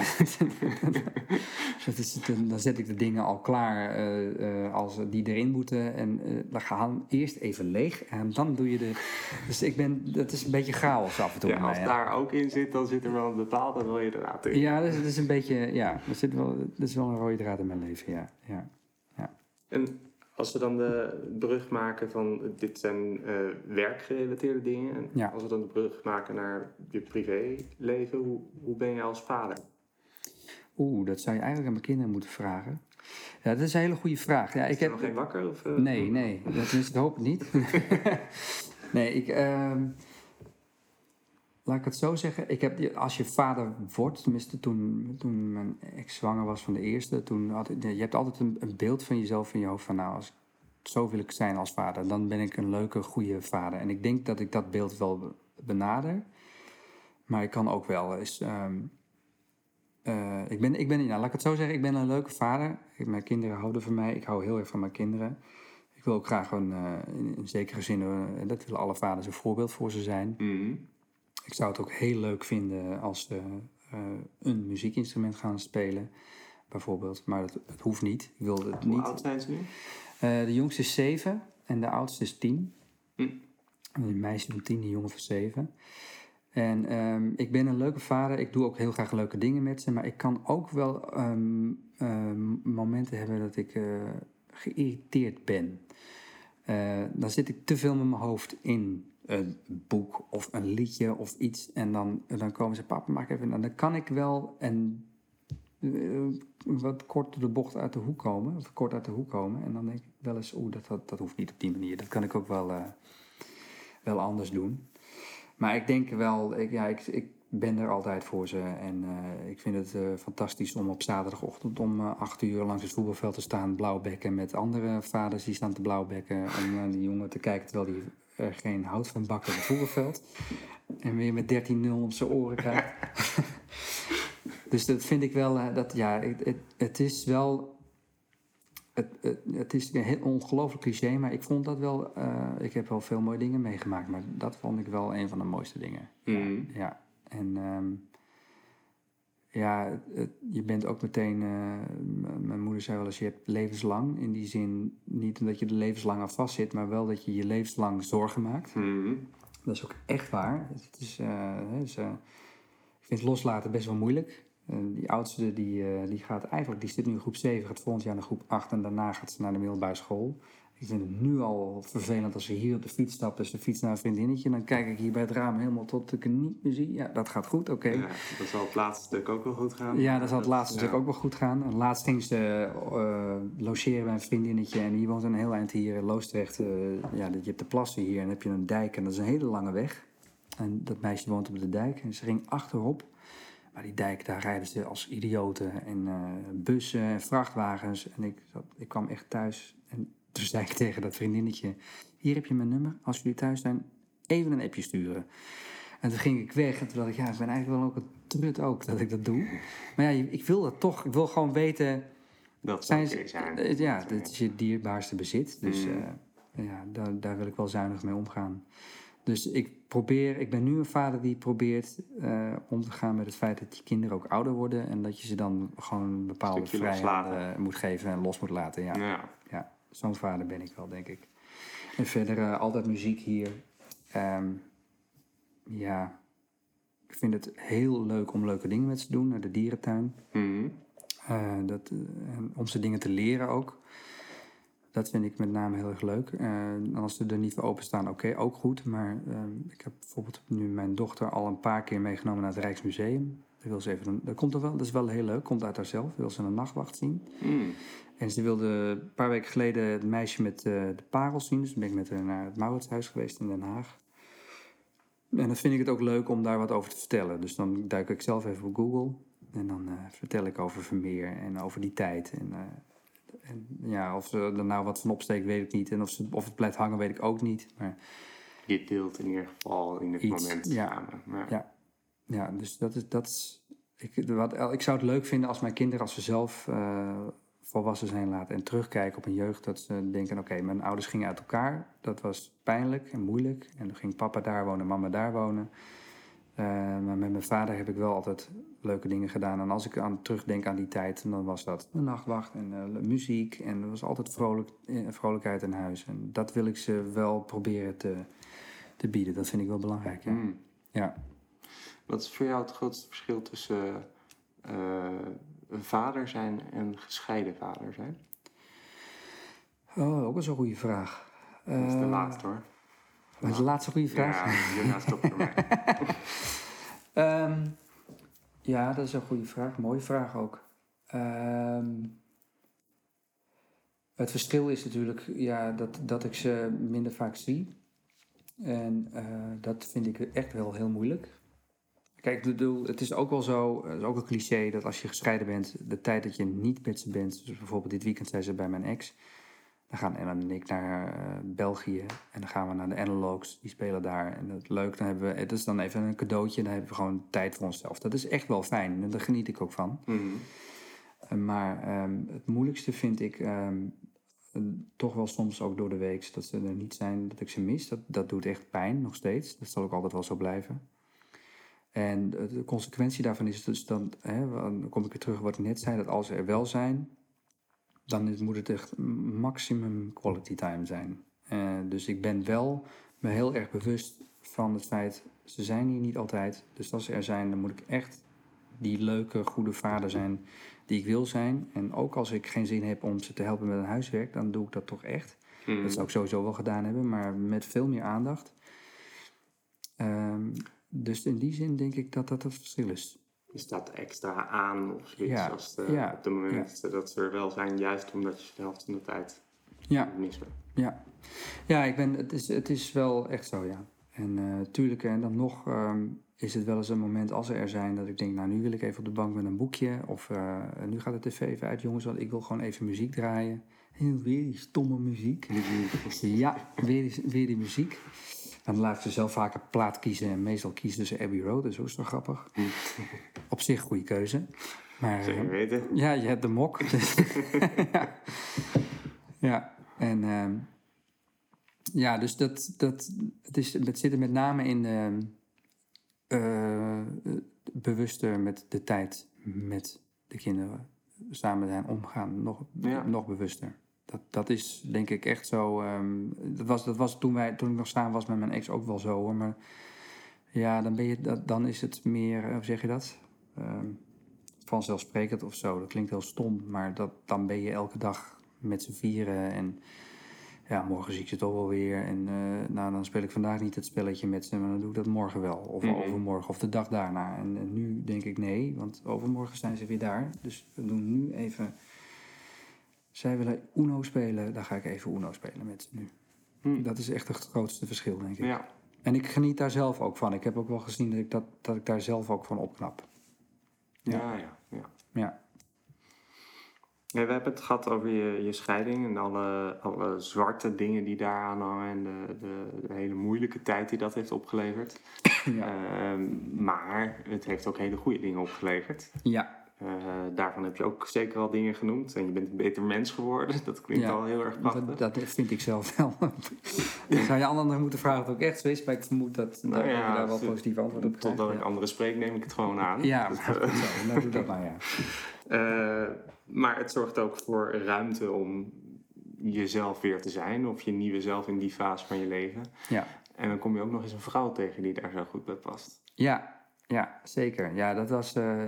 Speaker 1: <laughs> dat is, dan zet ik de dingen al klaar eh, eh, als die erin moeten. En eh, dan gaan eerst even leeg en dan doe je de... Dus ik ben, dat is een beetje chaos af en toe
Speaker 2: Ja,
Speaker 1: mij.
Speaker 2: als daar ook in zit, dan zit er wel een bepaalde rode draad in.
Speaker 1: Ja, dat is, dat is een beetje, ja, er zit wel, dat is wel een rode draad in mijn leven, ja. ja.
Speaker 2: En als we dan de brug maken van dit zijn eh, werkgerelateerde dingen. En
Speaker 1: Ja.
Speaker 2: als we dan de brug maken naar je privéleven, hoe, hoe ben je als vader?
Speaker 1: Oeh, dat zou je eigenlijk aan mijn kinderen moeten vragen. Ja, dat is een hele goede vraag. Ja, ik
Speaker 2: Is
Speaker 1: heb,
Speaker 2: nog geen wakker? Of, eh?
Speaker 1: Nee, nee. Dat is, ik hoop het niet. <laughs> nee, ik... ehm, laat ik het zo zeggen. Ik heb, als je vader wordt, tenminste toen, toen mijn ex zwanger was van de eerste, toen had je hebt altijd een, een beeld van jezelf in je hoofd van nou, als, zo wil ik zijn als vader, dan ben ik een leuke, goede vader. En ik denk dat ik dat beeld wel be- benader. Maar ik kan ook wel eens... ehm, eh, ik ben, ik ben, nou, laat ik het zo zeggen, ik ben een leuke vader. Mijn kinderen houden van mij. Ik hou heel erg van mijn kinderen. Ik wil ook graag een, eh, in, zekere zin, eh, dat willen alle vaders, een voorbeeld voor ze zijn.
Speaker 2: Mhm.
Speaker 1: Ik zou het ook heel leuk vinden als ze eh, een muziekinstrument gaan spelen, bijvoorbeeld. Maar dat, het hoeft niet. Ik wil het
Speaker 2: Hoe
Speaker 1: niet.
Speaker 2: oud zijn ze nu?
Speaker 1: Eh, de jongste is zeven en de oudste is tien.
Speaker 2: Hm.
Speaker 1: Een meisje van tien, een jongen van zeven. En ehm, ik ben een leuke vader. Ik doe ook heel graag leuke dingen met ze. Maar ik kan ook wel ehm, ehm, momenten hebben dat ik eh, geïrriteerd ben. Eh, dan zit ik te veel met mijn hoofd in een boek of een liedje of iets. En dan, dan komen ze, papa, maak even... En dan kan ik wel en, eh, wat kort de bocht uit de hoek komen. Of kort uit de hoek komen. En dan denk ik wel eens, oeh, dat, dat, dat hoeft niet op die manier. Dat kan ik ook wel, eh, wel anders doen. Maar ik denk wel, ik, ja, ik, ik ben er altijd voor ze. En eh, ik vind het fantastisch om op zaterdagochtend om acht uur langs het voetbalveld te staan, blauwbekken met andere vaders die staan te blauwbekken. Om naar die jongen te kijken terwijl hij er geen hout van bakt op het voetbalveld. En weer met 13-0 op zijn oren krijgt. <laughs> dus dat vind ik wel, eh, dat, ja, het, het, het is wel het, het, het is een heel ongelooflijk cliché, maar ik vond dat wel. eh, ik heb wel veel mooie dingen meegemaakt, maar dat vond ik wel een van de mooiste dingen.
Speaker 2: Mhm.
Speaker 1: Ja, en ehm, ja, het- je bent ook meteen. eh, mijn moeder zei wel eens: je hebt levenslang. In die zin, niet omdat je er levenslang aan vastzit, maar wel dat je je levenslang zorgen maakt.
Speaker 2: Mhm.
Speaker 1: Dat is ook echt waar. Het is, eh, dus, eh, ik vind loslaten best wel moeilijk. En die oudste die, eh, die gaat eigenlijk, die zit nu in groep 7, gaat volgend jaar naar groep 8 en daarna gaat ze naar de middelbare school. Ik vind het nu al vervelend als ze hier op de fiets stapt, dus de fiets naar een vriendinnetje. Dan kijk ik hier bij het raam helemaal tot ik het niet meer zie. Ja, dat gaat goed, oké.
Speaker 2: Ja, dat zal het laatste stuk ook wel goed gaan.
Speaker 1: Ja, dat zal het laatste
Speaker 2: ja.
Speaker 1: stuk ook wel goed gaan. En laatst ging ze eh, logeren bij een vriendinnetje. En die woont een heel eind hier in Loosdrecht. eh, ja, je hebt de plassen hier en dan heb je een dijk. En dat is een hele lange weg. En dat meisje woont op de dijk. En ze ging achterop. Maar die dijk, daar rijden ze als idioten. En eh, bussen en vrachtwagens. En ik, zat, ik kwam echt thuis. En toen zei ik tegen dat vriendinnetje... Hier heb je mijn nummer. Als jullie thuis zijn, even een appje sturen. En toen ging ik weg en toen dacht ik, ja, ik ben eigenlijk wel ook een trut ook dat ik dat doe. Maar ja, ik wil dat toch. Ik wil gewoon weten,
Speaker 2: Dat
Speaker 1: zijn ze,
Speaker 2: zijn.
Speaker 1: eh, ja, dit is je dierbaarste bezit. Dus
Speaker 2: Mm.
Speaker 1: eh, ja, daar, daar wil ik wel zuinig mee omgaan. Dus ik probeer, ik ben nu een vader die probeert eh, om te gaan met het feit dat je kinderen ook ouder worden. En dat je ze dan gewoon een bepaalde vrijheid eh, moet geven en los moet laten. Ja.
Speaker 2: Ja.
Speaker 1: Zo'n vader ben ik wel, denk ik. En verder eh, altijd muziek hier. Ehm, ja, ik vind het heel leuk om leuke dingen met ze te doen. Naar de dierentuin.
Speaker 2: Mhm.
Speaker 1: Eh, dat, eh, om ze dingen te leren ook. Dat vind ik met name heel erg leuk. Als ze er niet voor openstaan, oké, ook goed. Maar ehm, ik heb bijvoorbeeld nu mijn dochter al een paar keer meegenomen naar het Rijksmuseum. Dat, wil ze even, dat, komt er wel, dat is wel heel leuk, komt uit haarzelf. Wil ze een nachtwacht zien.
Speaker 2: Mm.
Speaker 1: En ze wilde een paar weken geleden het meisje met eh, de parels zien. Dus toen ben ik met haar naar het Mauritshuis geweest in Den Haag. En dan vind ik het ook leuk om daar wat over te vertellen. Dus dan duik ik zelf even op Google. En dan eh, vertel ik over Vermeer en over die tijd. En, eh, en ja, of ze er nou wat van opsteekt, weet ik niet. En of, ze, of het blijft hangen, weet ik ook niet. Maar
Speaker 2: Je deelt in ieder geval in het
Speaker 1: Iets,
Speaker 2: moment
Speaker 1: ja.
Speaker 2: samen. Ja.
Speaker 1: Ja. ja, dus dat is... Dat is ik, wat, ik zou het leuk vinden als mijn kinderen, als ze zelf volwassen zijn laten en terugkijken op hun jeugd, dat ze denken: oké, mijn ouders gingen uit elkaar. Dat was pijnlijk en moeilijk. En dan ging papa daar wonen, mama daar wonen. Eh, maar met mijn vader heb ik wel altijd leuke dingen gedaan. En als ik aan, terugdenk aan die tijd, dan was dat een nachtwacht en eh, muziek. En er was altijd vrolijk, eh, vrolijkheid in huis. En dat wil ik ze wel proberen te, te bieden. Dat vind ik wel belangrijk. Ja.
Speaker 2: Mm.
Speaker 1: ja.
Speaker 2: Wat is voor jou het grootste verschil tussen een vader zijn en gescheiden vader zijn?
Speaker 1: Oh, ook wel zo'n goede vraag.
Speaker 2: Dat is de
Speaker 1: Eh,
Speaker 2: laatste hoor.
Speaker 1: Dat is de laatste goede vraag.
Speaker 2: Ja, hierna stop voor mij.
Speaker 1: Ehm, ja, dat is een goede vraag. Mooie vraag ook. Ehm, het verschil is natuurlijk ja, dat, dat ik ze minder vaak zie. En eh, dat vind ik echt wel heel moeilijk. Kijk, bedoel, het is ook wel zo, het is ook een cliché, dat als je gescheiden bent, de tijd dat je niet met ze bent, dus bijvoorbeeld dit weekend zijn ze bij mijn ex, dan gaan Ellen en ik naar eh, België en dan gaan we naar de Analogs, die spelen daar. En dat is leuk, dan hebben we, het is dan even een cadeautje, dan hebben we gewoon tijd voor onszelf. Dat is echt wel fijn en daar geniet ik ook van.
Speaker 2: Mhm.
Speaker 1: Eh, Maar ehm, het moeilijkste vind ik ehm, eh, toch wel soms ook door de week dat ze er niet zijn, dat ik ze mis. Dat, dat doet echt pijn, nog steeds. Dat zal ook altijd wel zo blijven. En de, consequentie daarvan is dus dan, hè, dan kom ik weer terug op wat ik net zei, dat als ze er wel zijn, dan moet het echt maximum quality time zijn. Eh, dus ik ben wel me heel erg bewust van het feit, ze zijn hier niet altijd. Dus als ze er zijn, dan moet ik echt die leuke, goede vader zijn die ik wil zijn. En ook als ik geen zin heb om ze te helpen met een huiswerk, dan doe ik dat toch echt.
Speaker 2: Mhm.
Speaker 1: Dat zou ik sowieso wel gedaan hebben, maar met veel meer aandacht. Ehm, dus in die zin denk ik dat dat het verschil is.
Speaker 2: Je staat extra aan of zoiets
Speaker 1: Ja,
Speaker 2: als de,
Speaker 1: ja,
Speaker 2: op moment dat ze er wel zijn, juist omdat je de helft van de tijd
Speaker 1: Ja,
Speaker 2: bent.
Speaker 1: ja. ja ik ben, het, is, het is wel echt zo, ja. En eh tuurlijk, en dan nog ehm, is het wel eens een moment als ze er zijn dat ik denk, nou nu wil ik even op de bank met een boekje. Of eh, nu gaat de tv even uit, jongens, want ik wil gewoon even muziek draaien. En weer die stomme muziek. <laughs> Ja, weer die, weer die muziek. Dan laat ze zelf vaak een plaat kiezen. En meestal kiezen ze Abbey Road, dus dat is toch grappig. <laughs> Op zich goede keuze. Maar,
Speaker 2: Zeker
Speaker 1: eh,
Speaker 2: weten.
Speaker 1: ja, je hebt de mok. <laughs> Dus ja. <laughs> ja, en ehm, ja, dus dat, dat het, is, het zit er met name in ehm, eh, bewuster met de tijd met de kinderen samen zijn omgaan, nog,
Speaker 2: Ja.
Speaker 1: nog bewuster. Dat, dat is denk ik echt zo. ehm, dat was, dat was toen, wij, toen ik nog samen was met mijn ex ook wel zo hoor. Maar ja, dan, ben je, dat, dan is het meer, eh, hoe zeg je dat? Ehm, vanzelfsprekend of zo. Dat klinkt heel stom, maar dat, dan ben je elke dag met z'n vieren. En ja, morgen zie ik ze toch wel weer. En eh, nou, dan speel ik vandaag niet het spelletje met ze, maar dan doe ik dat morgen wel. Of
Speaker 2: Mhm.
Speaker 1: overmorgen, of de dag daarna. En, en nu denk ik nee, want overmorgen zijn ze weer daar. Dus we doen nu even... Zij willen Uno spelen, dan ga ik even Uno spelen met ze nu.
Speaker 2: Hm.
Speaker 1: Dat is echt het grootste verschil, denk ik.
Speaker 2: Ja.
Speaker 1: En ik geniet daar zelf ook van. Ik heb ook wel gezien dat ik, dat, dat ik daar zelf ook van opknap. Ja.
Speaker 2: Ja, ja, ja.
Speaker 1: Ja.
Speaker 2: Ja, we hebben het gehad over je, je scheiding en alle, alle zwarte dingen die daar aan hangen en de, de, de hele moeilijke tijd die dat heeft opgeleverd.
Speaker 1: Ja.
Speaker 2: Ehm, maar het heeft ook hele goede dingen opgeleverd.
Speaker 1: ja.
Speaker 2: Eh, daarvan heb je ook zeker al dingen genoemd en je bent een beter mens geworden. <laughs> Dat klinkt
Speaker 1: Ja.
Speaker 2: al heel erg prachtig.
Speaker 1: Dat, dat vind ik zelf wel. Dan <laughs> zou je anderen moeten vragen of het ook echt zo is, maar ik vermoed dat, dat
Speaker 2: Nou ja,
Speaker 1: je daar wel positief antwoord op krijgt.
Speaker 2: Totdat ik anderen spreek, neem ik het gewoon aan.
Speaker 1: Ja,
Speaker 2: Dus,
Speaker 1: maar goed zo. Nou, doe dat maar, ja. <laughs>
Speaker 2: Eh, maar het zorgt ook voor ruimte om jezelf weer te zijn of je nieuwe zelf in die fase van je leven.
Speaker 1: Ja.
Speaker 2: En dan kom je ook nog eens een vrouw tegen die daar zo goed bij past.
Speaker 1: Ja, ja zeker. Ja, dat was, eh,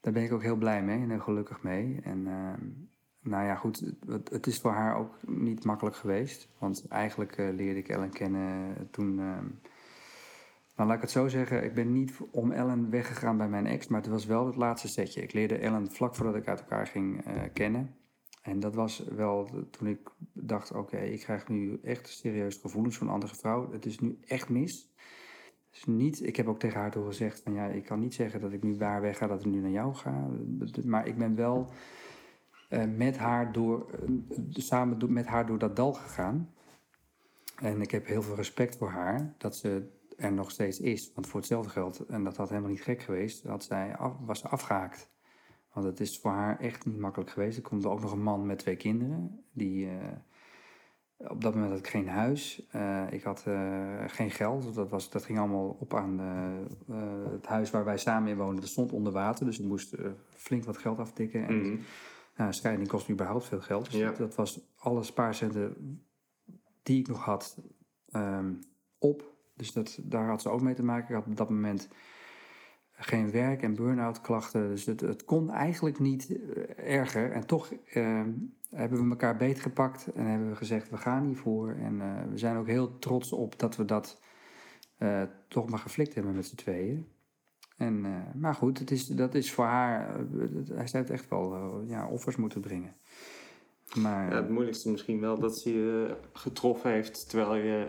Speaker 1: daar ben ik ook heel blij mee en heel gelukkig mee. En ehm, nou ja, goed, het, het, is voor haar ook niet makkelijk geweest. Want eigenlijk eh, leerde ik Ellen kennen toen. ehm, nou, laat ik het zo zeggen, ik ben niet om Ellen weggegaan bij mijn ex, maar het was wel het laatste setje. Ik leerde Ellen vlak voordat ik uit elkaar ging eh, kennen. En dat was wel toen ik dacht, oké, ik krijg nu echt serieus gevoelens voor een andere vrouw. Het is nu echt mis. Is niet, ik heb ook tegen haar toen gezegd van ja, ik kan niet zeggen dat ik nu bij haar wegga, dat ik nu naar jou ga. Maar ik ben wel eh, met haar door, eh, samen door- met haar door dat dal gegaan. En ik heb heel veel respect voor haar dat ze er nog steeds is. Want voor hetzelfde geld, en dat had helemaal niet gek geweest, had zij was ze afgehaakt. Want het is voor haar echt niet makkelijk geweest. Er komt ook nog een man met twee kinderen. Die, eh, op dat moment had ik geen huis. Eh, ik had eh, geen geld. Dat, was, dat ging allemaal op aan eh, het huis waar wij samen in woonden. Dat stond onder water. Dus ik moest flink wat geld aftikken. En
Speaker 2: Mhm.
Speaker 1: nou, scheiding kost überhaupt veel geld. Dus
Speaker 2: Ja.
Speaker 1: dat, dat was alle spaarcenten die ik nog had ehm, op. Dus dat, daar had ze ook mee te maken. Ik had op dat moment geen werk en burn-out klachten. Dus het, het kon eigenlijk niet erger. En toch ehm, hebben we elkaar beetgepakt en hebben we gezegd, we gaan hiervoor. En eh, we zijn ook heel trots op dat we dat eh, toch maar geflikt hebben met z'n tweeën. En, eh, maar goed, het is, dat is voor haar, hij het echt wel, ja, offers moeten brengen. Maar
Speaker 2: Ja, het moeilijkste misschien wel dat ze je getroffen heeft terwijl je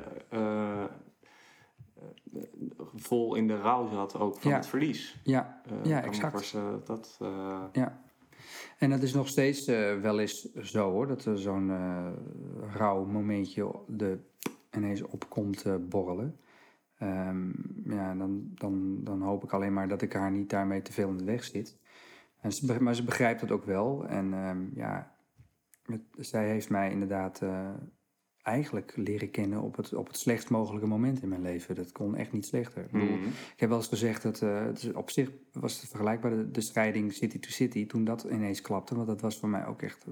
Speaker 2: vol in de rouw zat ook van
Speaker 1: Ja.
Speaker 2: het verlies.
Speaker 1: ja, Ja, exact.
Speaker 2: voorstellen dat
Speaker 1: Ja. En dat is nog steeds eh, wel eens zo hoor, dat er zo'n eh rauw momentje de, ineens opkomt eh, borrelen. Ehm, ja, dan, dan, dan hoop ik alleen maar dat ik haar niet daarmee te veel in de weg zit. En ze, maar ze begrijpt het ook wel. En ehm, ja, zij heeft mij inderdaad eigenlijk leren kennen op het, op het slechtst mogelijke moment in mijn leven. Dat kon echt niet slechter. Ik bedoel,
Speaker 2: mhm.
Speaker 1: ik heb wel eens gezegd dat het is op zich was het vergelijkbaar de, de scheiding city to city toen dat ineens klapte. Want dat was voor mij ook echt,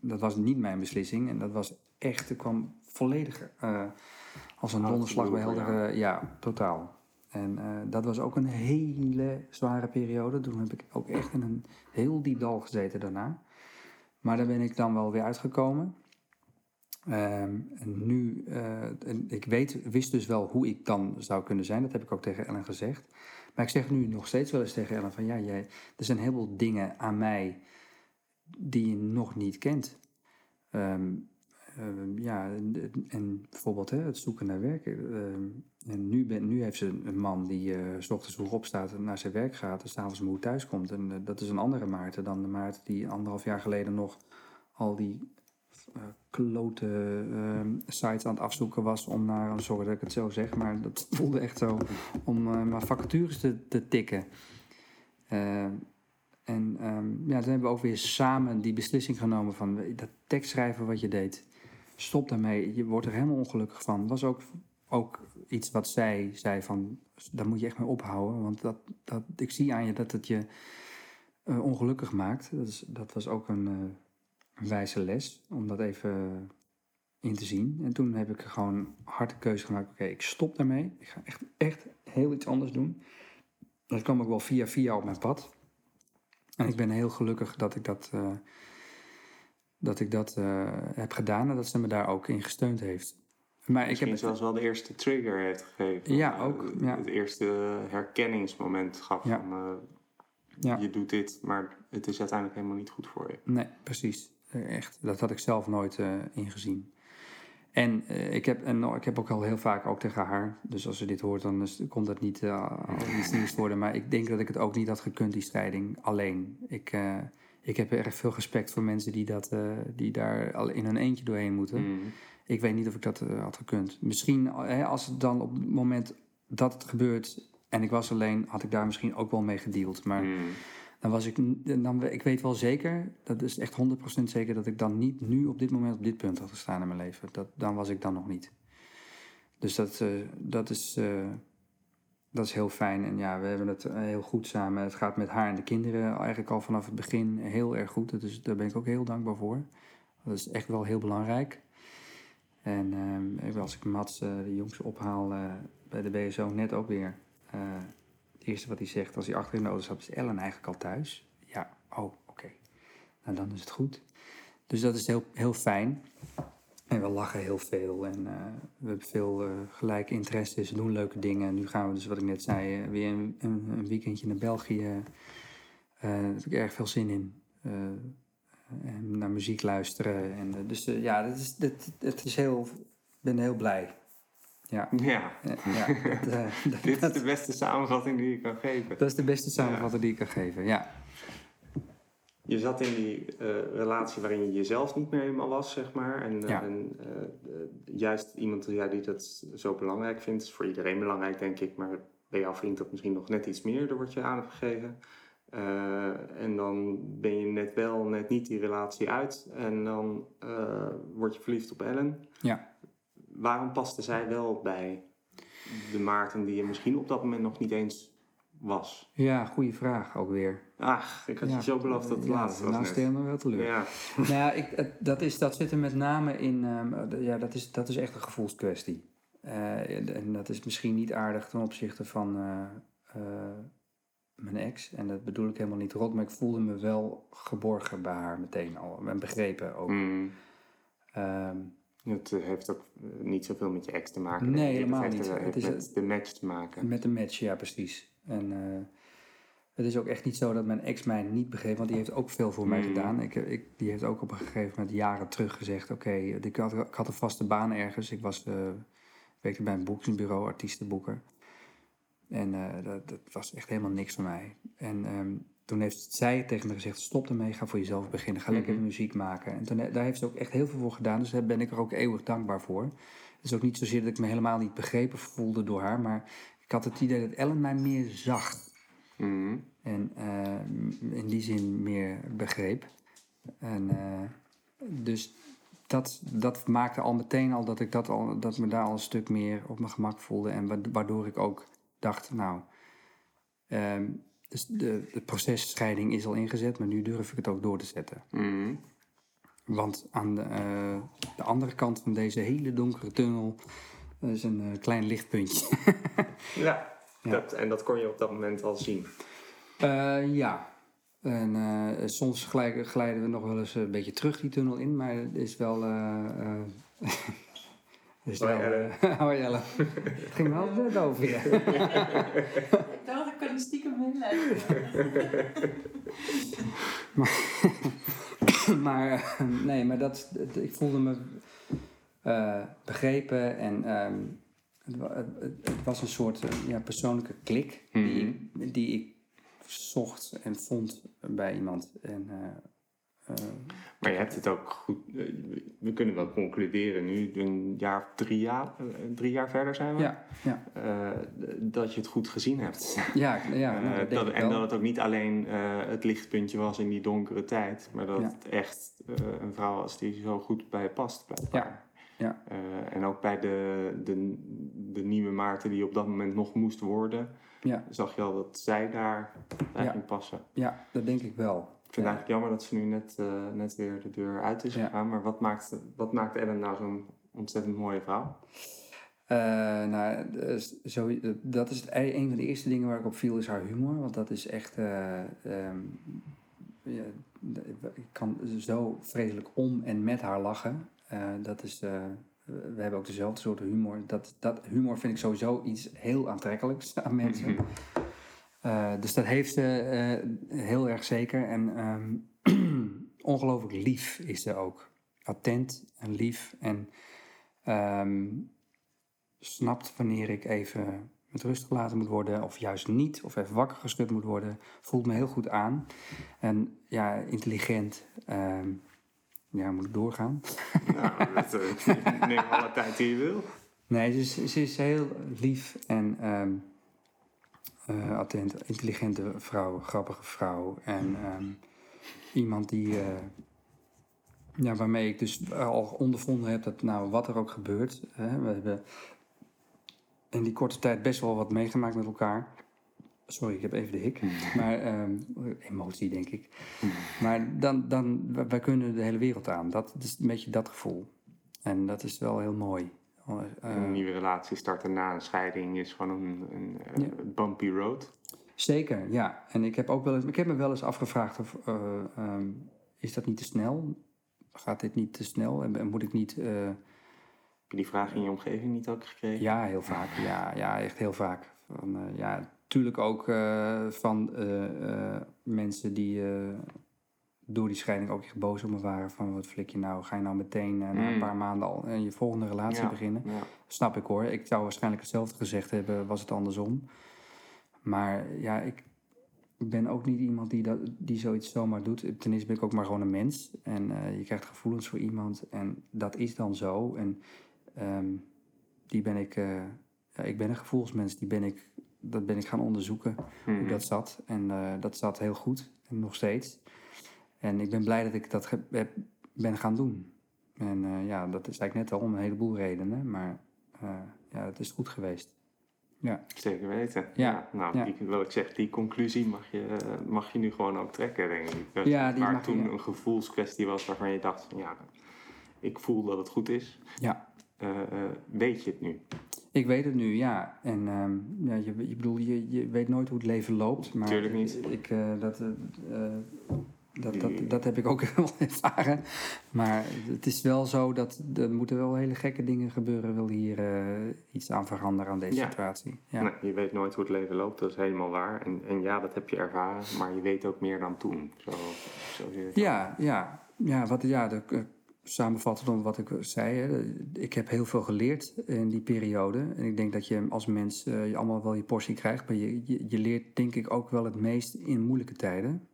Speaker 1: dat was niet mijn beslissing. En dat was echt, het kwam volledig eh, als een donderslag bij heldere, ja. totaal. En eh, dat was ook een hele zware periode. Toen heb ik ook echt in een heel diep dal gezeten daarna. Maar daar ben ik dan wel weer uitgekomen. Ehm, en nu, eh, en ik weet, wist dus wel hoe ik dan zou kunnen zijn. Dat heb ik ook tegen Ellen gezegd. Maar ik zeg nu nog steeds wel eens tegen Ellen van ja, jij, er zijn heel veel dingen aan mij die je nog niet kent. Ehm, ehm, ja, en, bijvoorbeeld hè, het zoeken naar werk. En nu, nu heeft ze een man die eh, s ochtends vroeg opstaat en naar zijn werk gaat en s'avonds moe thuis komt. En eh, dat is een andere Maarten dan de Maarten die anderhalf jaar geleden nog al die eh, klote ehm, sites aan het afzoeken was om naar, sorry dat ik het zo zeg, maar dat <laughs> voelde echt zo, om eh, maar vacatures te, te tikken. En ehm, ja, toen hebben we ook weer samen die beslissing genomen van eh, dat tekstschrijven wat je deed. Stop daarmee, je wordt er helemaal ongelukkig van. was ook, ook iets wat zij zei van, daar moet je echt mee ophouden. Want dat, dat, ik zie aan je dat het je eh, ongelukkig maakt. Dat, is, dat was ook eh, een wijze les, om dat even in te zien. En toen heb ik gewoon harde keuze gemaakt. Oké, ik stop daarmee. Ik ga echt, echt heel iets anders doen. Dat kwam ook wel via via op mijn pad. En ik ben heel gelukkig dat ik dat, eh, dat, ik dat eh, heb gedaan en dat ze me daar ook in gesteund heeft. Maar ik heb
Speaker 2: zelfs wel de eerste trigger heeft gegeven.
Speaker 1: Ja,
Speaker 2: Eh,
Speaker 1: ook, ja.
Speaker 2: Het eerste herkenningsmoment gaf
Speaker 1: Ja.
Speaker 2: van...
Speaker 1: Ja.
Speaker 2: Je doet dit, maar het is uiteindelijk helemaal niet goed voor je.
Speaker 1: Nee, precies. Eh, Echt. Dat had ik zelf nooit eh, ingezien. En, eh, ik heb, en ik heb ook al heel vaak ook tegen haar, dus als ze dit hoort, dan is, komt dat niet als iets <laughs> nieuws worden. Maar ik denk dat ik het ook niet had gekund, die scheiding, alleen. Ik, eh, ik heb erg veel respect voor mensen die, dat, die daar al in hun eentje doorheen moeten.
Speaker 2: Mhm.
Speaker 1: Ik weet niet of ik dat had gekund. Misschien hè, als het dan op het moment dat het gebeurt en ik was alleen, had ik daar misschien ook wel mee gedeeld. Maar
Speaker 2: Mhm.
Speaker 1: Dan was ik, dan, ik weet wel zeker, dat is echt 100% zeker, dat ik dan niet nu op dit moment op dit punt had gestaan in mijn leven. Dat, dan was ik dan nog niet. Dus dat, eh, dat, is, eh, dat is heel fijn. En ja, we hebben het eh, heel goed samen. Het gaat met haar en de kinderen eigenlijk al vanaf het begin heel erg goed. Dus daar ben ik ook heel dankbaar voor. Dat is echt wel heel belangrijk. En ehm, als ik Mats, de jongste, ophaal bij de BSO, net ook weer. Het eerste wat hij zegt als hij achter in de auto stapt, is Ellen eigenlijk al thuis? Ja, oh, oké. Nou, dan is het goed. Dus dat is heel, heel fijn. En we lachen heel veel en eh, we hebben veel eh, gelijke interesses, doen leuke dingen. Nu gaan we dus, wat ik net zei, eh, weer een, een, weekendje naar België. Daar heb ik erg veel zin in. En naar muziek luisteren. En, dus ja, dat is, dat, het is heel, ik ben heel blij. Ja,
Speaker 2: Ja,
Speaker 1: ja dat, eh, <laughs> dat-
Speaker 2: dit is de beste samenvatting die je kan geven.
Speaker 1: dat is de beste samenvatting die ik kan geven. Ja,
Speaker 2: Je zat in die eh, relatie waarin je jezelf niet meer helemaal was, zeg maar. En, eh,
Speaker 1: Ja.
Speaker 2: en juist iemand ja, die dat zo belangrijk vindt, is voor iedereen belangrijk, denk ik. Maar bij jouw vriend dat misschien nog net iets meer, daar wordt je aandacht gegeven. Eh, en dan ben je net wel, net niet die relatie uit. En dan word je verliefd op Ellen.
Speaker 1: Ja.
Speaker 2: Waarom paste zij wel bij de Maarten die je misschien op dat moment nog niet eens was?
Speaker 1: ja goede vraag ook weer.
Speaker 2: Ach, ik had
Speaker 1: Ja,
Speaker 2: je zo beloofd dat het
Speaker 1: ja,
Speaker 2: laatste was
Speaker 1: Nou, stel me wel teleur.
Speaker 2: Ja. <laughs>
Speaker 1: Nou ja, ik, dat, is, dat zit er met name in. ehm, ja, dat is, dat is echt een gevoelskwestie. Eh, en- en dat is misschien niet aardig ten opzichte van eh, eh, mijn ex. En dat bedoel ik helemaal niet rot, maar ik voelde me wel geborgen bij haar meteen al. En begrepen ook.
Speaker 2: Mm.
Speaker 1: Ehm,
Speaker 2: Het eh, heeft ook eh, niet zoveel met je ex te maken.
Speaker 1: Nee, helemaal niet.
Speaker 2: eh,
Speaker 1: Het
Speaker 2: heeft
Speaker 1: is
Speaker 2: met de match te maken.
Speaker 1: met een match, ja, precies. En het is ook echt niet zo dat mijn ex mij niet begreep, want die heeft ook veel voor mij
Speaker 2: Mm.
Speaker 1: gedaan. Ik, ik, die heeft ook op een gegeven moment jaren terug gezegd: Oké, ik, had, ik had een vaste baan ergens. Ik was, werkte bij een boekingsbureau, artiestenboeker. En dat, dat was echt helemaal niks voor mij. En ehm, toen heeft zij tegen me gezegd: Stop ermee, ga voor jezelf beginnen. Ga lekker
Speaker 2: Mhm.
Speaker 1: muziek maken. En toen, daar heeft ze ook echt heel veel voor gedaan. Dus daar ben ik er ook eeuwig dankbaar voor. Het is ook niet zozeer dat ik me helemaal niet begrepen voelde door haar, maar ik had het idee dat Ellen mij meer zag.
Speaker 2: Mm.
Speaker 1: En eh, in die zin meer begreep. En eh, dus dat, dat maakte al meteen al dat ik dat al, dat me daar al een stuk meer op mijn gemak voelde. En wa- waardoor ik ook dacht, nou, ehm, dus de, de processcheiding is al ingezet, maar nu durf ik het ook door te zetten.
Speaker 2: Mm.
Speaker 1: Want aan de, eh, de andere kant van deze hele donkere tunnel is een eh, klein lichtpuntje. <laughs>
Speaker 2: Ja,
Speaker 1: Ja.
Speaker 2: Dat, en dat kon je op dat moment al zien.
Speaker 1: Eh, ja. En eh, soms glijden, glijden we nog wel eens een beetje terug die tunnel in, maar het is wel. eh, eh, <laughs> het is
Speaker 2: Hoi,
Speaker 1: wel, eh, <laughs> Hoi Ellen. Het ging wel net over je.
Speaker 3: Kan er stiekem inleggen. <laughs> <coughs>
Speaker 1: maar eh, nee, maar dat, dat- ik voelde me eh, begrepen en ehm, het, het, was een soort eh, ja, persoonlijke klik die, ik, die ik zocht en vond bij iemand. En,
Speaker 2: Maar je hebt het ook goed. eh, We kunnen wel concluderen nu, een jaar of drie jaar, eh, drie jaar verder zijn we.
Speaker 1: ja, ja,
Speaker 2: eh, dat je het goed gezien hebt.
Speaker 1: ja, ja nou, <laughs> dat
Speaker 2: dat-
Speaker 1: ik
Speaker 2: en dat het ook niet alleen het lichtpuntje was in die donkere tijd, maar dat
Speaker 1: Ja.
Speaker 2: het echt een vrouw was die zo goed bij je past. blijkbaar.
Speaker 1: ja.
Speaker 2: En ook bij de, de, de nieuwe Maarten die op dat moment nog moest worden,
Speaker 1: Ja,
Speaker 2: zag je al dat zij daar ging passen.
Speaker 1: ja, dat denk ik wel.
Speaker 2: Ik vind het eigenlijk jammer dat ze nu net, eh, net weer de deur uit is gegaan. Maar wat maakt, wat maakt Ellen nou zo'n ontzettend mooie vrouw?
Speaker 1: Eh, nou, dus zo, dat is het, e- een van de eerste dingen waar ik op viel, is haar humor. Want dat is echt. eh, ehm, ja, ik kan zo vreselijk om en met haar lachen. Eh, dat is. eh, we hebben ook dezelfde soort humor. Dat, dat humor vind ik sowieso iets heel aantrekkelijks aan mensen. <laughs> Eh, dus dat heeft ze eh, heel erg zeker. En ehm, <clears throat> ongelooflijk lief is ze ook. Attent en lief. En ehm, snapt wanneer ik even met rust gelaten moet worden. Of juist niet. Of even wakker geschud moet worden. Voelt me heel goed aan. En ja, intelligent. ehm, ja, moet ik doorgaan? <laughs>
Speaker 2: nou, dat, eh, <laughs> neem alle tijd die je wil.
Speaker 1: Nee, ze is, ze is heel lief en eh, attent, intelligente vrouw, grappige vrouw. En ehm, iemand die, eh, ja, waarmee ik dus al ondervonden heb dat nou wat er ook gebeurt. Hè, we hebben in die korte tijd best wel wat meegemaakt met elkaar. Sorry, ik heb even de hik. Maar ehm, emotie, denk ik. Maar dan, dan, wij- wij kunnen de hele wereld aan. Dat is een beetje dat gevoel. En dat is wel heel mooi. Eh,
Speaker 2: een nieuwe relatie starten na een scheiding is gewoon een, een eh,
Speaker 1: Ja.
Speaker 2: bumpy road.
Speaker 1: Zeker, ja. En ik heb, ook wel eens, ik heb me wel eens afgevraagd of, eh, ehm, is dat niet te snel? Gaat dit niet te snel? En, en moet ik niet...
Speaker 2: Heb je die vraag in je omgeving niet ook gekregen?
Speaker 1: ja, heel vaak. <laughs> Ja, ja echt heel vaak. Van, ja, natuurlijk ook van mensen die door die scheiding ook echt boos op me waren. Van wat flik je nou? Ga je nou meteen eh, na een
Speaker 2: Mm.
Speaker 1: paar maanden al eh, je volgende relatie
Speaker 2: Ja,
Speaker 1: beginnen?
Speaker 2: Ja.
Speaker 1: Snap ik hoor. Ik zou waarschijnlijk hetzelfde gezegd hebben, was het andersom. Maar ja, ik ben ook niet iemand die, dat, die zoiets zomaar doet. Ten eerste ben ik ook maar gewoon een mens. En eh, je krijgt gevoelens voor iemand. En dat is dan zo. En ehm, die ben ik... ja, ik ben een gevoelsmens. Die ben ik, dat ben ik gaan onderzoeken hoe
Speaker 2: Mhm.
Speaker 1: dat zat. En dat zat heel goed. En nog steeds. En ik ben blij dat ik dat heb, ben gaan doen. En eh, ja, dat is eigenlijk net al om een heleboel redenen. Maar eh, ja, het is goed geweest. Ja,
Speaker 2: Zeker weten.
Speaker 1: Ja,
Speaker 2: Nou,
Speaker 1: ja.
Speaker 2: Die, wil ik zeggen, die conclusie mag je, mag je nu gewoon ook trekken, denk ik. Dat,
Speaker 1: Ja, die
Speaker 2: waar toen
Speaker 1: je-
Speaker 2: een gevoelskwestie was waarvan je dacht van ja, ik voel dat het goed is.
Speaker 1: ja.
Speaker 2: Eh, weet je het nu?
Speaker 1: Ik weet het nu, ja. En ehm, ja, je, je bedoel, je, je weet nooit hoe het leven loopt. Maar
Speaker 2: Tuurlijk niet.
Speaker 1: Ik, dat, dat, dat, dat heb ik ook <laughs> wel ervaren. Maar het is wel zo dat er moeten wel hele gekke dingen gebeuren. Wil hier eh, iets aan veranderen aan deze
Speaker 2: Ja.
Speaker 1: situatie. Ja.
Speaker 2: Nee, je weet nooit hoe het leven loopt, dat is helemaal waar. En, en ja, dat heb je ervaren, maar je weet ook meer dan toen. Zo, zo.
Speaker 1: Ja, ja, ja, wat, ja de, eh, samenvattend om wat ik zei. Hè, ik heb heel veel geleerd in die periode. En ik denk dat je als mens eh, je allemaal wel je portie krijgt. Maar je, je, je leert denk ik ook wel het meest in moeilijke tijden.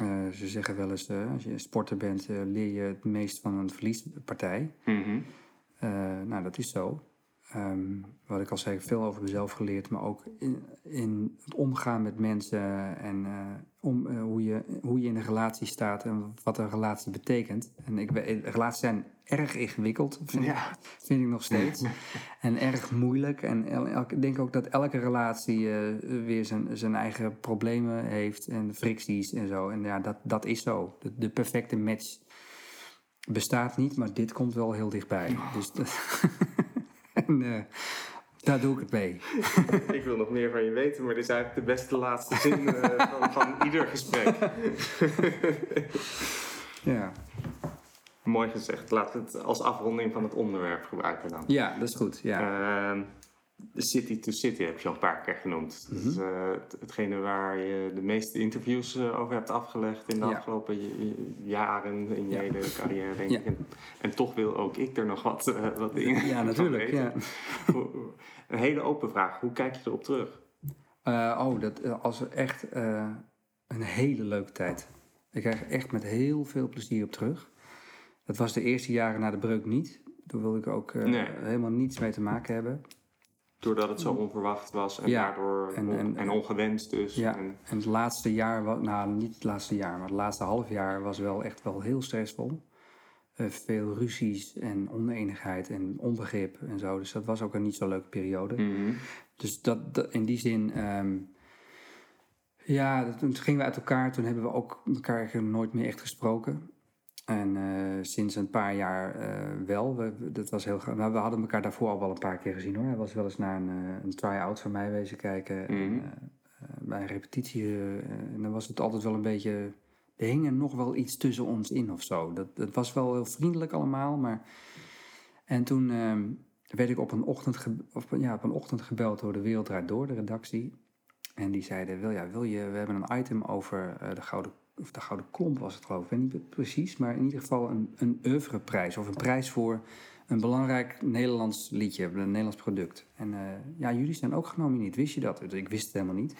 Speaker 1: Eh, ze zeggen wel eens, eh, als je sporter bent, eh, leer je het meest van een verliespartij. Eh, nou, dat is zo. Ehm, wat ik al zei, veel over mezelf geleerd, maar ook in, in het omgaan met mensen en om, eh, hoe, je, hoe je in een relatie staat en wat een relatie betekent. En ik, we- relaties zijn erg ingewikkeld, vind, ik,
Speaker 2: Ja.
Speaker 1: vind ik nog steeds. <laughs> en erg moeilijk. En ik denk ook dat elke relatie eh, weer zijn, zijn eigen problemen heeft en fricties en zo. En ja, dat, dat is zo. De, de perfecte match bestaat niet, maar dit komt wel heel dichtbij. Dus dat- <laughs> en eh, daar doe ik het mee. <laughs>
Speaker 2: Ik wil nog meer van je weten, maar dit is eigenlijk de beste laatste zin eh, van, van ieder gesprek. <laughs>
Speaker 1: Ja.
Speaker 2: Mooi gezegd. Laten we het als afronding van het onderwerp gebruiken dan.
Speaker 1: ja, dat is goed. Ja.
Speaker 2: Ehm, City to City heb je al een paar keer genoemd. Dat is
Speaker 1: Mhm.
Speaker 2: eh, het- hetgene waar je de meeste interviews eh, over hebt afgelegd in de
Speaker 1: Ja.
Speaker 2: afgelopen jaren in je
Speaker 1: Ja.
Speaker 2: hele carrière, denk
Speaker 1: Ja.
Speaker 2: ik. En, en toch wil ook ik er nog wat, eh, wat dingen
Speaker 1: ja, <laughs> natuurlijk. <laughs>
Speaker 2: Een hele open vraag. Hoe kijk je erop terug?
Speaker 1: Oh, dat als echt een hele leuke tijd. Ik krijg er echt met heel veel plezier op terug. Dat was de eerste jaren na de breuk niet. Toen wilde ik ook
Speaker 2: Nee.
Speaker 1: helemaal niets mee te maken hebben.
Speaker 2: Doordat het zo onverwacht was en
Speaker 1: Ja,
Speaker 2: daardoor
Speaker 1: en- en-
Speaker 2: en ongewenst dus.
Speaker 1: Ja,
Speaker 2: En,
Speaker 1: en het laatste jaar, nou niet het laatste jaar, maar het laatste half jaar was wel echt wel heel stressvol. Eh, veel ruzies en oneenigheid en onbegrip en zo. Dus dat was ook een niet zo leuke periode.
Speaker 2: Mhm.
Speaker 1: Dus dat, dat- in die zin, ehm, ja, toen gingen we uit elkaar. Toen hebben we ook elkaar nooit meer echt gesproken. En eh, sinds een paar jaar eh, wel. We, dat was heel graag. Nou, we hadden elkaar daarvoor al wel een paar keer gezien hoor. Hij was wel eens naar een, eh, een try-out van mij wezen kijken. En,
Speaker 2: Mhm.
Speaker 1: bij een repetitie. en dan was het altijd wel een beetje. Er hing er nog wel iets tussen ons in of zo. Dat, dat was wel heel vriendelijk allemaal. Maar... En toen ehm, werd ik op een, ochtend ge- of, ja, op een ochtend gebeld door de Wereld Draait Door, de redactie. En die zeiden, wil, ja, wil je, we hebben een item over de, gouden, of de Gouden Klomp was het geloof ik. Niet precies, maar in ieder geval een, een oeuvreprijs. Of een prijs voor een belangrijk Nederlands liedje, een Nederlands product. En eh, ja, jullie zijn ook genomineerd, wist je dat? Dus ik wist het helemaal niet.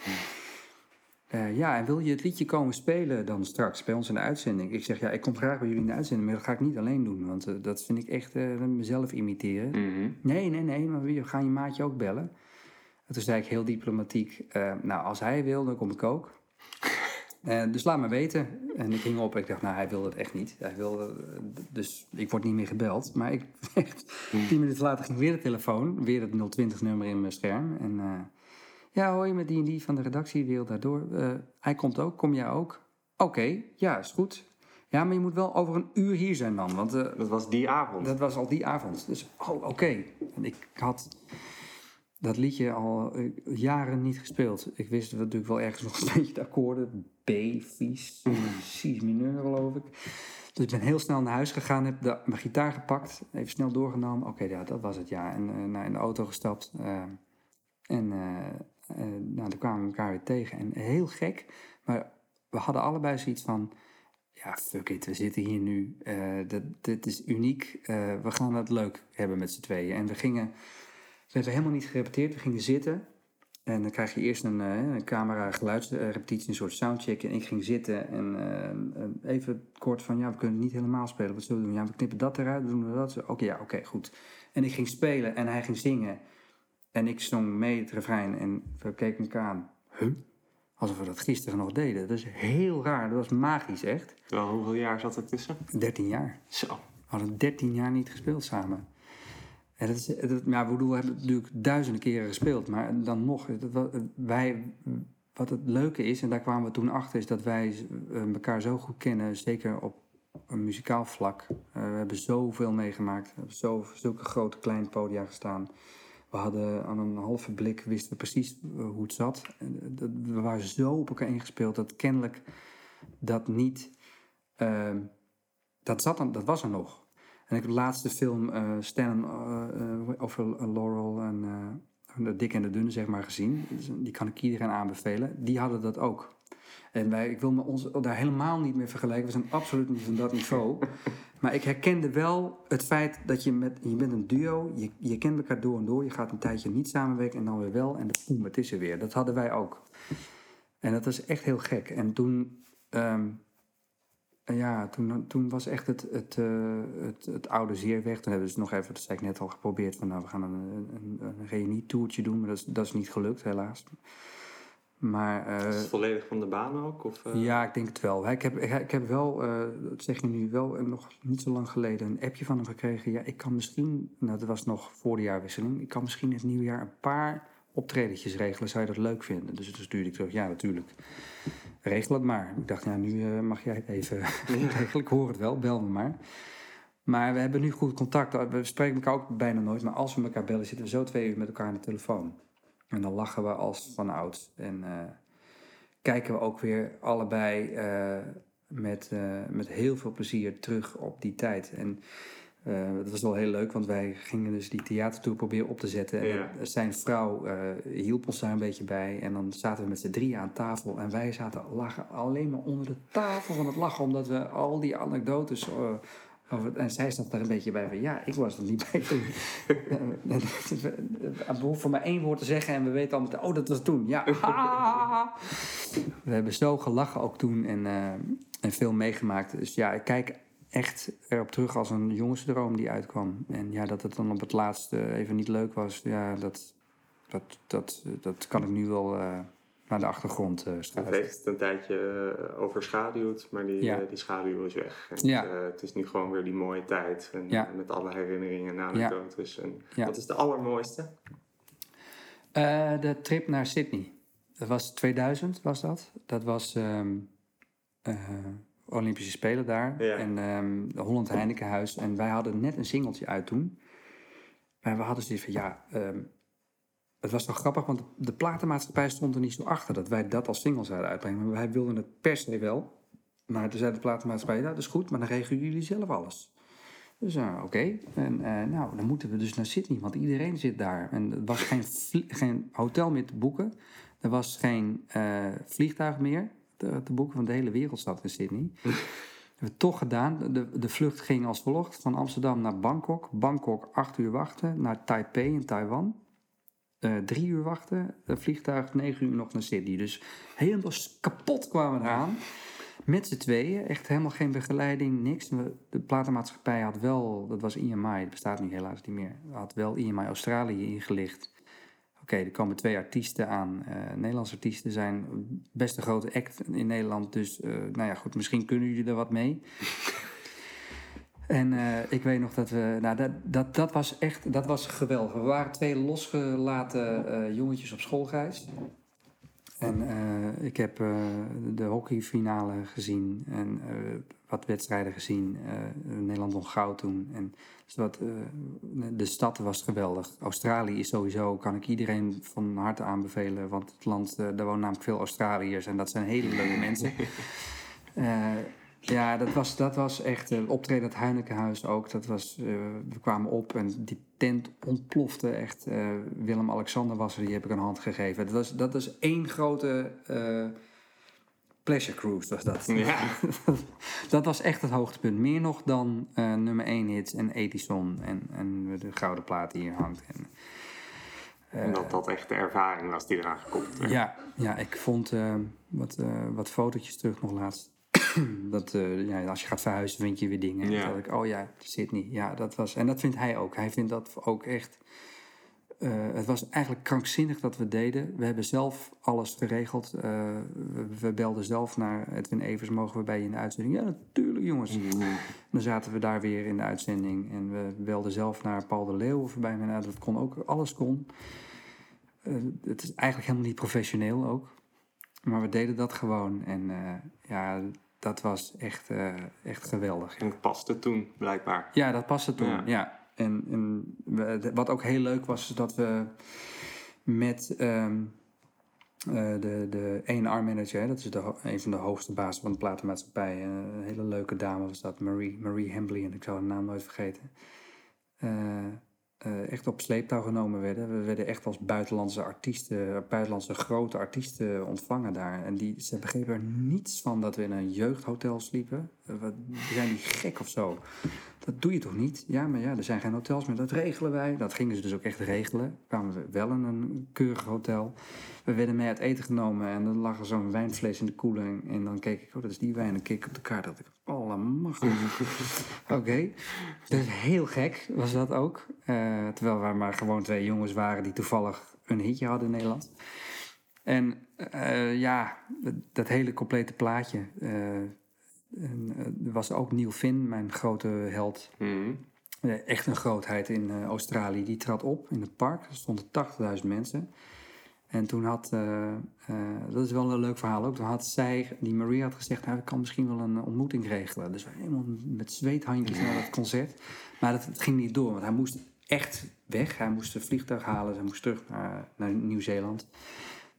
Speaker 1: Eh, ja, en wil je het liedje komen spelen dan straks bij ons in de uitzending? Ik zeg, ja, ik kom graag bij jullie in de uitzending, maar dat ga ik niet alleen doen. Want eh, dat vind ik echt mezelf imiteren.
Speaker 2: Mhm.
Speaker 1: Nee, nee, nee, maar we gaan je maatje ook bellen. En toen zei ik heel diplomatiek, nou, als hij wil, dan kom ik ook. Eh, dus laat me weten. En ik ging op en ik dacht, nou, hij wilde het echt niet. Hij wilde, eh, dus ik word niet meer gebeld. Maar ik, <laughs> echt, tien minuten later ging weer de telefoon. Weer het 020-nummer in mijn scherm. En eh, Ja, hoor je met die en die van de redactie Wereld Daardoor. Eh, hij komt ook, kom jij ook? Oké, ja, is goed. Ja, maar je moet wel over een uur hier zijn dan, want
Speaker 2: Dat was die avond.
Speaker 1: dat was al die avond. Dus, oh, oké. En ik had dat liedje al eh, jaren niet gespeeld. Ik wist natuurlijk wel ergens <laughs> nog een beetje de akkoorden. B, vies, C mineur geloof ik. Dus ik ben heel snel naar huis gegaan, heb de, mijn gitaar gepakt, even snel doorgenomen. Oké, ja, dat was het, ja. En uh, naar in de auto gestapt. uh, en uh, nou, dan kwamen we elkaar weer tegen. En heel gek, maar we hadden allebei zoiets van... Ja, fuck it, we zitten hier nu. dit, dit is uniek. we gaan het leuk hebben met z'n tweeën. En we gingen... We hebben helemaal niet gerepeteerd. We gingen zitten. En dan krijg je eerst een, uh, een camera geluidsrepetitie, een soort soundcheck. En ik ging zitten en uh, even kort van, ja, we kunnen het niet helemaal spelen. Wat zullen we doen? Ja, we knippen dat eruit, doen we dat. Oké, okay, ja, oké, okay, goed. En ik ging spelen en hij ging zingen. En ik zong mee het refrein en we keken elkaar aan. Huh? Alsof we dat gisteren nog deden. Dat is heel raar, dat was magisch echt.
Speaker 2: Wel, hoeveel jaar zat er tussen?
Speaker 1: 13 jaar.
Speaker 2: Zo.
Speaker 1: We hadden 13 jaar niet gespeeld samen. En dat ja, we hebben natuurlijk duizenden keren gespeeld, maar dan nog, wij, wat het leuke is, en daar kwamen we toen achter, is dat wij elkaar zo goed kennen, zeker op een muzikaal vlak. Uh, we hebben zoveel meegemaakt, we hebben zo, zulke grote kleine podia gestaan. We hadden aan een halve blik, wisten precies hoe het zat. We waren zo op elkaar ingespeeld dat kennelijk dat niet, dat, zat dat was er nog. En ik heb de laatste film uh, Stan uh, over Laurel en de dik en de dunne zeg maar gezien. Die kan ik iedereen aanbevelen. Die hadden dat ook. En wij, ik wil me ons daar helemaal niet mee vergelijken. We zijn absoluut niet van dat niveau. <laughs> maar ik herkende wel het feit dat je met... Je bent een duo, je, je kent elkaar door en door. Je gaat een tijdje niet samenwerken en dan weer wel. En boem, het is er weer. Dat hadden wij ook. En dat is echt heel gek. En toen... Um, ja, toen, toen was echt het, het, uh, het, het, oude zeer weg. Toen hebben ze nog even, dat zei ik net al, geprobeerd van nou, we gaan een, een, een reunie-toertje doen. Maar dat is, dat is niet gelukt, helaas. Maar, uh,
Speaker 2: is het volledig van de baan ook? Of,
Speaker 1: uh... Ja, ik denk het wel. Ik heb, ik heb wel, dat zeg je nu wel, nog niet zo lang geleden een appje van hem gekregen. Ja, ik kan misschien, nou dat was nog voor de jaarwisseling, ik kan misschien het nieuwjaar een paar optredetjes regelen. Zou je dat leuk vinden? Dus toen stuurde ik terug, ja natuurlijk. Regel het maar. Ik dacht, ja, nu uh, mag jij het even regelen. <laughs> Ik hoor het wel, bel me maar. Maar we hebben nu goed contact. We spreken elkaar ook bijna nooit. Maar als we elkaar bellen, zitten we zo twee uur met elkaar aan de telefoon. En dan lachen we als van oud. En uh, kijken we ook weer allebei uh, met, met heel veel plezier terug op die tijd. En uh, dat was wel heel leuk, want wij gingen dus die theatertour proberen op te zetten.
Speaker 2: Ja.
Speaker 1: En zijn vrouw uh, hielp ons daar een beetje bij. En dan zaten we met z'n drieën aan tafel. En wij zaten lachen alleen maar onder de tafel van het lachen. Omdat we al die anekdotes... Uh, over, en zij zat daar een beetje bij van... Ja, ik was er niet bij toen. <laughs> We hoeven maar één woord te zeggen en we weten al meteen... Oh, dat was toen. Ja. <laughs> we hebben zo gelachen ook toen en, en veel meegemaakt. Dus ja, ik kijk echt erop terug als een jongensdroom die uitkwam. En ja, dat het dan op het laatste even niet leuk was, ja, dat, dat, dat, dat kan ik nu wel uh, naar de achtergrond uh, schuiven.
Speaker 2: Het heeft het een tijdje uh, overschaduwd, maar die, ja. die schaduw is weg. En ja. het, het is nu gewoon weer die mooie tijd. En,
Speaker 1: ja.
Speaker 2: Met alle herinneringen en anekdotes.
Speaker 1: Ja.
Speaker 2: En Wat is de allermooiste?
Speaker 1: de trip naar Sydney. Dat was 2000, was dat. Dat was... Um, Olympische Spelen daar.
Speaker 2: Ja.
Speaker 1: En um, de Holland Heinekenhuis. En wij hadden net een singeltje uit toen. Maar we hadden zoiets van, ja... Um, het was toch grappig, want de platenmaatschappij stond er niet zo achter... dat wij dat als single zouden uitbrengen. Maar wij wilden het per se wel. Maar toen zei de platenmaatschappij, ja, dat is goed... maar dan regelen jullie zelf alles. Dus uh, oké. Okay. En uh, nou, dan moeten we dus naar Sydney, want iedereen zit daar. En er was geen, geen hotel meer te boeken. Er was geen uh, vliegtuig meer te, te boeken van de hele wereld zat in Sydney. <laughs> hebben we toch gedaan. De, de vlucht ging als volgt: van Amsterdam naar Bangkok. Bangkok acht uur wachten. Naar Taipei in Taiwan. Uh, drie uur wachten. De vliegtuig negen uur nog naar Sydney. Dus helemaal kapot kwamen we eraan. Met z'n tweeën. Echt helemaal geen begeleiding, niks. De platenmaatschappij had wel, dat was IMI, dat bestaat nu helaas niet meer. Had wel IMI Australië ingelicht. Okay, er komen twee artiesten aan. Uh, Nederlandse artiesten zijn best een grote act in Nederland. Dus uh, nou ja, goed, misschien kunnen jullie er wat mee. <laughs> En eh, ik weet nog dat we. Nou, dat, dat, dat was echt. Dat was geweldig. We waren twee losgelaten eh, jongetjes op schoolreis. En eh, ik heb eh, de hockeyfinale gezien en eh, wat wedstrijden gezien. Eh, Nederland won goud toen. En dus wat, eh, de stad was geweldig. Australië is sowieso, kan ik iedereen van harte aanbevelen. Want het land, eh, daar wonen namelijk veel Australiërs en dat zijn hele leuke <laughs> mensen. Ja, dat was, dat was echt. eh, optreden at Heinekenhuis ook. Dat was, we kwamen op en die tent ontplofte echt. Willem-Alexander was er, die heb ik een hand gegeven. Dat was, dat is één grote pleasure cruise, was dat.
Speaker 2: Ja. <laughs>
Speaker 1: dat was echt het hoogtepunt. Meer nog dan eh, nummer 1 hits en Edison en, en de gouden plaat die hier hangt. En, eh,
Speaker 2: En dat dat echt de ervaring was die eraan gekoppeld werd.
Speaker 1: ja, ja, ik vond eh, wat, wat fotootjes terug nog laatst. <clears throat> dat ja, als je gaat verhuizen, vind je weer dingen. En
Speaker 2: Ja.
Speaker 1: toen dacht ik, oh ja, Sydney. Ja, dat was. En dat vindt hij ook. Hij vindt dat ook echt. Eh, het was eigenlijk krankzinnig dat we deden. We hebben zelf alles geregeld. Eh, we, we belden zelf naar Edwin Evers. Mogen we bij je in de uitzending? Ja, natuurlijk, jongens.
Speaker 2: Mm.
Speaker 1: Dan zaten we daar weer in de uitzending. En we belden zelf naar Paul de Leeuw of bij mij. Nou, dat kon ook. Alles kon. Eh, het is eigenlijk helemaal niet professioneel ook. Maar we deden dat gewoon. En ja, dat was echt, echt geweldig.
Speaker 2: En het paste toen, blijkbaar.
Speaker 1: Ja, dat paste toen.
Speaker 2: Ja.
Speaker 1: Ja. En, en wat ook heel leuk was, is dat we met ehm, eh, de, de A&R-manager, dat is de, een van de hoogste bazen van de platenmaatschappij, eh, een hele leuke dame was dat, Marie, Marie Hembley, en ik zal haar naam nooit vergeten. Eh, echt op sleeptouw genomen werden. We werden echt als buitenlandse artiesten, buitenlandse grote artiesten ontvangen daar. En die, ze begrepen er niets van dat we in een jeugdhotel sliepen. Wat, zijn die gek of zo? Dat doe je toch niet? Ja, maar ja, er zijn geen hotels meer. Dat regelen wij. Dat gingen ze dus ook echt regelen. Kwamen we wel in een keurig hotel. We werden mee uit eten genomen en dan lag er zo'n wijnfles in de koeling. En dan keek ik, oh, dat is die wijn. En keek ik op de kaart. dacht ik, oh, machtig. <laughs> Oké. Dus heel gek was dat ook. Eh, terwijl we maar gewoon twee jongens waren die toevallig een hitje hadden in Nederland. En eh, ja, dat, dat hele complete plaatje. eh, was ook Neil Finn, mijn grote held.
Speaker 2: Mhm.
Speaker 1: Eh, echt een grootheid in eh, Australië. Die trad op in het park. Er stonden 80.000 mensen. En toen had, eh, eh, dat is wel een leuk verhaal ook. Toen had zij, die Maria had gezegd, nou, ik kan misschien wel een ontmoeting regelen. Dus we helemaal met zweethandjes naar dat concert. Maar dat, ging niet door, want hij moest echt weg. Hij moest een vliegtuig halen. Hij moest terug naar, naar Nieuw-Zeeland.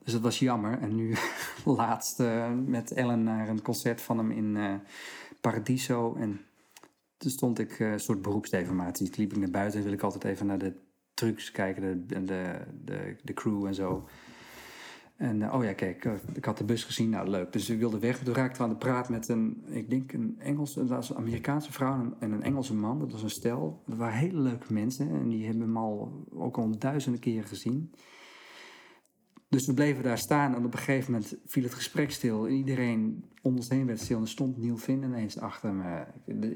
Speaker 1: Dus dat was jammer. En nu <laughs> laatst eh, met Ellen naar een concert van hem in eh, Paradiso. En toen stond ik eh, een soort beroepsdeformatie. Toen liep ik naar buiten en wil ik altijd even naar de trucks kijken, de, de, de, de crew en zo. En oh ja, kijk, ik had de bus gezien, nou leuk. Dus ik wilde weg. Toen raakten we aan de praat met een, ik denk een Engelse, dat was een Amerikaanse vrouw en een, en een Engelse man. Dat was een stel. Dat waren hele leuke mensen en die hebben hem al ook al duizenden keren gezien. Dus we bleven daar staan en op een gegeven moment viel het gesprek stil. Iedereen om ons heen werd stil en er stond Neil Finn ineens achter me.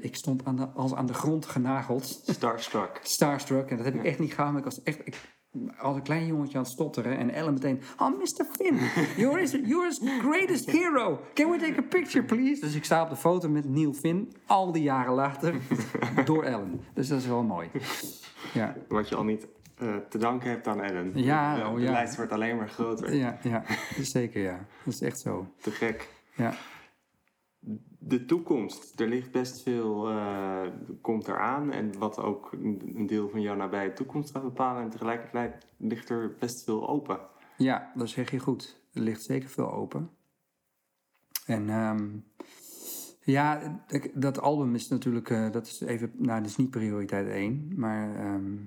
Speaker 1: Ik stond aan de, als aan de grond genageld,
Speaker 2: Starstruck.
Speaker 1: starstruck. En dat heb ik echt niet maar Ik was echt ik, als een klein jongetje aan het stotteren. En Ellen meteen, oh Mr. Finn, you're his, you're his greatest hero. Can we take a picture please? Dus ik sta op de foto met Neil Finn, al die jaren later, door Ellen. Dus dat is wel mooi. Ja.
Speaker 2: Wat je al niet eh, te danken hebt aan Ellen.
Speaker 1: Ja,
Speaker 2: Eh,
Speaker 1: oh
Speaker 2: de
Speaker 1: ja.
Speaker 2: lijst wordt alleen maar groter.
Speaker 1: Ja, ja, zeker ja. Dat is echt zo.
Speaker 2: Te gek.
Speaker 1: Ja.
Speaker 2: De toekomst. Er ligt best veel, eh, komt eraan. En wat ook een deel van jouw nabije toekomst gaat bepalen. En tegelijkertijd ligt er best veel open.
Speaker 1: Ja, dat zeg je goed. Er ligt zeker veel open. En ehm, ja, dat album is natuurlijk, dat is even, nou, dat is niet prioriteit één, maar ehm, eh,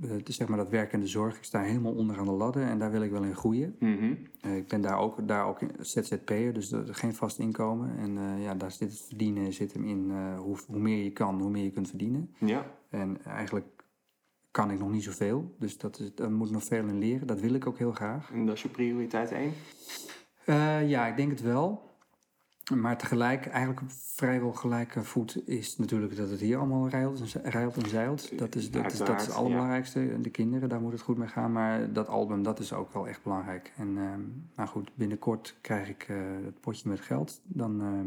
Speaker 1: het is zeg maar dat werk en de zorg. Ik sta helemaal onder aan de ladder en daar wil ik wel in groeien.
Speaker 2: Mhm.
Speaker 1: Eh, ik ben daar ook, daar ook ZZP'er, dus er geen vast inkomen. En eh, ja, daar zit het verdienen zit hem in. eh, hoe, hoe meer je kan, hoe meer je kunt verdienen.
Speaker 2: Ja.
Speaker 1: En eigenlijk kan ik nog niet zoveel, dus dat is, daar moet ik nog veel in leren. Dat wil ik ook heel graag.
Speaker 2: En dat is je prioriteit één?
Speaker 1: Eh, ja, ik denk het wel. Maar tegelijk, eigenlijk op vrijwel gelijke voet is natuurlijk dat het hier allemaal rijlt en, ze- rijlt en zeilt. Dat is, dat, is, dat is het allerbelangrijkste. De kinderen, daar moet het goed mee gaan. Maar dat album, dat is ook wel echt belangrijk. En ehm, nou goed, binnenkort krijg ik eh, het potje met geld. Dan, ehm,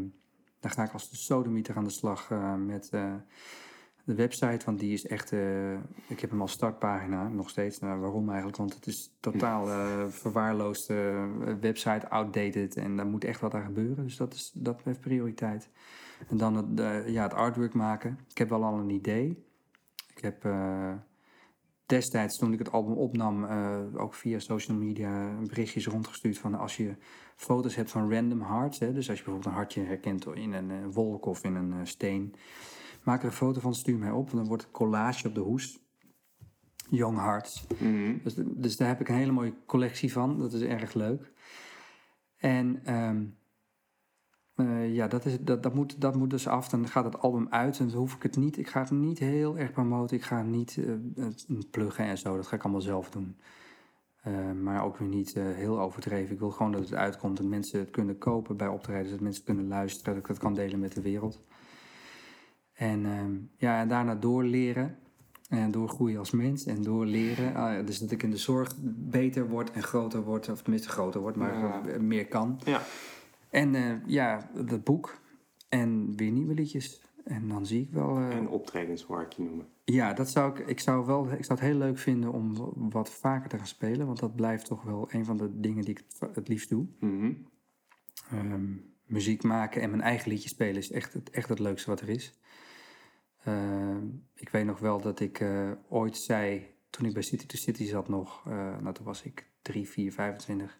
Speaker 1: dan ga ik als de sodemieter aan de slag eh, met eh, de website. Want die is echt, eh, ik heb hem als startpagina nog steeds. Nou, waarom eigenlijk? Want het is totaal eh verwaarloosde website, outdated. En daar moet echt wat aan gebeuren. Dus dat, is, dat heeft prioriteit. En dan het, eh, ja, het artwork maken. Ik heb wel al een idee. Ik heb eh, destijds, toen ik het album opnam, eh, ook via social media berichtjes rondgestuurd van als je foto's hebt van random hearts, hè, dus als je bijvoorbeeld een hartje herkent in een eh, wolk of in een eh, steen, maak er een foto van, stuur mij op, want dan wordt het collage op de hoes. Young Hearts.
Speaker 2: Mhm.
Speaker 1: Dus, dus daar heb ik een hele mooie collectie van. Dat is erg leuk. En ehm, eh, ja, dat, is, dat, dat, moet, dat moet dus af. Dan gaat het album uit en dan hoef ik het niet. Ik ga het niet heel erg promoten. Ik ga niet eh, het pluggen en zo. Dat ga ik allemaal zelf doen. Eh, maar ook weer niet heel overdreven. Ik wil gewoon dat het uitkomt. Dat mensen het kunnen kopen bij optredens. Dat mensen kunnen luisteren. Dat ik het kan delen met de wereld. En, ehm, ja, en daarna doorleren. En doorgroeien als mens en doorleren. Ah, dus dat ik in de zorg beter word en groter word. Of tenminste groter word, maar
Speaker 2: Ja.
Speaker 1: eh, meer kan.
Speaker 2: Ja.
Speaker 1: En eh, ja, dat boek. En weer nieuwe liedjes. En dan zie ik wel... eh,
Speaker 2: En optredens waar ik je noemen.
Speaker 1: ja, dat zou ik, ik zou wel, ik zou het heel leuk vinden om wat vaker te gaan spelen. Want dat blijft toch wel een van de dingen die ik het, het liefst doe.
Speaker 2: Mhm.
Speaker 1: Ehm, muziek maken en mijn eigen liedje spelen is echt het, echt het leukste wat er is. Ehm, ik weet nog wel dat ik eh, ooit zei, toen ik bij City to City zat nog, eh, nou toen was ik 3, 4, 25.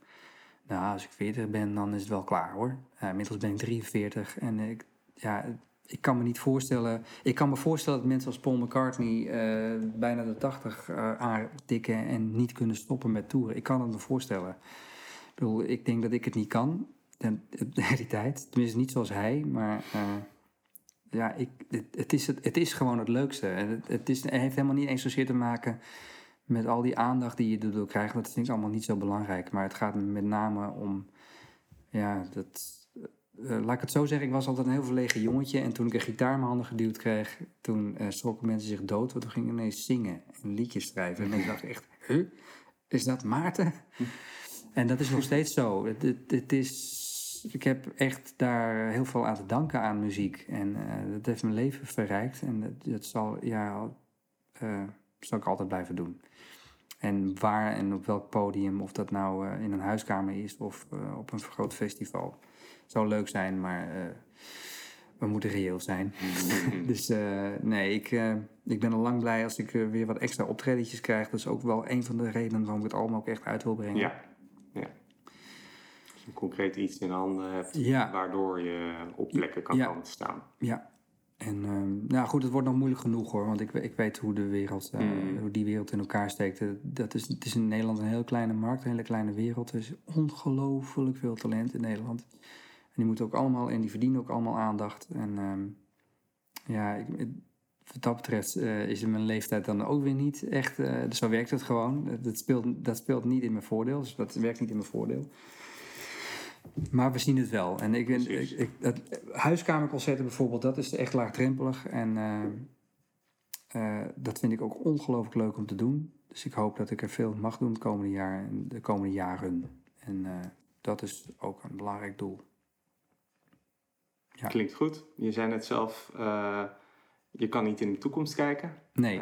Speaker 1: Nou, als ik 40 ben, dan is het wel klaar hoor. Inmiddels ben ik 43 en ik, ja, ik kan me niet voorstellen. Ik kan me voorstellen dat mensen als Paul McCartney eh, bijna de 80 eh aantikken en niet kunnen stoppen met toeren. Ik kan het me voorstellen. Ik bedoel, ik denk dat ik het niet kan, <laughs> de, die tijd. Tenminste, niet zoals hij, maar ja, ik, het, het, is het, het is gewoon het leukste. Het, het, is, het heeft helemaal niet eens zozeer te maken met al die aandacht die je erdoor krijgt. Dat vind ik allemaal niet zo belangrijk. Maar het gaat me met name om, ja, dat... eh, laat ik het zo zeggen, ik was altijd een heel verlegen jongetje. En toen ik een gitaar in mijn handen geduwd kreeg, toen eh schrokken mensen zich dood. Want toen ging ik ineens zingen en liedjes schrijven. En ik dacht echt, huh? Is dat Maarten? En dat is nog steeds zo. Het, het, het is, ik heb echt daar heel veel aan te danken aan muziek. En eh, dat heeft mijn leven verrijkt. En dat, dat zal, ja, eh, zal ik altijd blijven doen. En waar en op welk podium, of dat nou eh, in een huiskamer is of op een groot festival. Zou leuk zijn, maar we moeten reëel zijn. <laughs> dus nee, ik, ik ben al lang blij als ik weer wat extra optredetjes krijg. Dat is ook wel een van de redenen waarom ik het allemaal ook echt uit wil brengen.
Speaker 2: Ja. Concreet iets in handen hebt,
Speaker 1: Ja.
Speaker 2: waardoor je op plekken kan staan.
Speaker 1: Ja. En ehm, nou goed, het wordt nog moeilijk genoeg hoor. Want ik, ik weet hoe de wereld, eh,
Speaker 2: Mm.
Speaker 1: hoe die wereld in elkaar steekt. Eh, Dat is, het is in Nederland een heel kleine markt, een hele kleine wereld. Er is ongelooflijk veel talent in Nederland. En die moeten ook allemaal, en die verdienen ook allemaal aandacht. En ehm, ja, ik, wat dat betreft eh, is in mijn leeftijd dan ook weer niet echt. dus zo werkt het gewoon. Dat speelt, dat speelt niet in mijn voordeel. Dus dat werkt niet in mijn voordeel. Maar we zien het wel. En ik ik,
Speaker 2: Precies.
Speaker 1: ik, het, huiskamerconcerten bijvoorbeeld, dat is echt laagdrempelig. En eh, eh, dat vind ik ook ongelooflijk leuk om te doen. Dus ik hoop dat ik er veel mag doen het komende jaar en de komende jaren. En eh, dat is ook een belangrijk doel. Ja.
Speaker 2: Klinkt goed. Je zei net zelf, je kan niet in de toekomst kijken.
Speaker 1: Nee,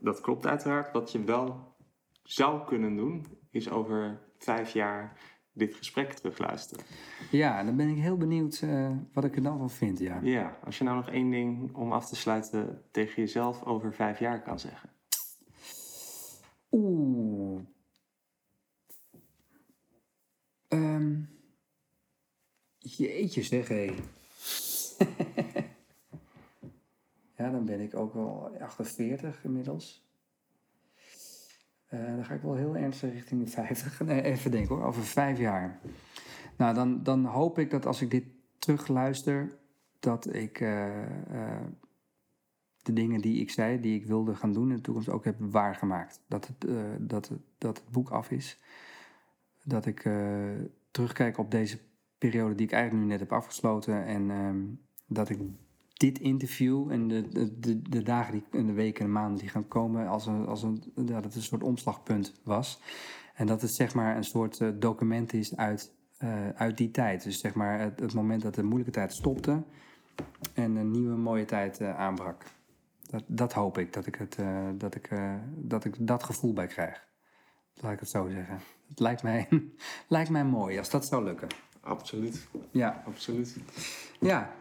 Speaker 2: dat klopt uiteraard. Wat je wel zou kunnen doen, is over vijf jaar dit gesprek terugluisteren.
Speaker 1: ja, dan ben ik heel benieuwd eh, wat ik er dan van vind. Ja.
Speaker 2: Ja, als je nou nog één ding om af te sluiten tegen jezelf over vijf jaar kan zeggen.
Speaker 1: Oeh. Ehm. Jeetje zeg, hé. <laughs> ja, dan ben ik ook wel 48 inmiddels. Eh, dan ga ik wel heel ernstig richting de 50. <laughs> Nee, even denken hoor, over vijf jaar. Nou, dan, dan hoop ik dat als ik dit terugluister, dat ik eh, eh, de dingen die ik zei, die ik wilde gaan doen in de toekomst, ook heb waargemaakt. Dat het, dat het, dat het boek af is. Dat ik terugkijk op deze periode die ik eigenlijk nu net heb afgesloten. En ehm, dat ik dit interview en de, de, de, de dagen die, en de weken en de maanden die gaan komen, als een, als een, ja, dat het een soort omslagpunt was. En dat het zeg maar een soort eh, document is uit eh, uit die tijd. Dus zeg maar het, het moment dat de moeilijke tijd stopte en een nieuwe mooie tijd eh, aanbrak. Dat, dat hoop ik, dat ik, het, dat, ik, dat ik dat gevoel bij krijg. Laat ik het zo zeggen. Het lijkt mij, <laughs> lijkt mij mooi als dat zou lukken.
Speaker 2: Absoluut,
Speaker 1: Ja,
Speaker 2: absoluut.
Speaker 1: ja,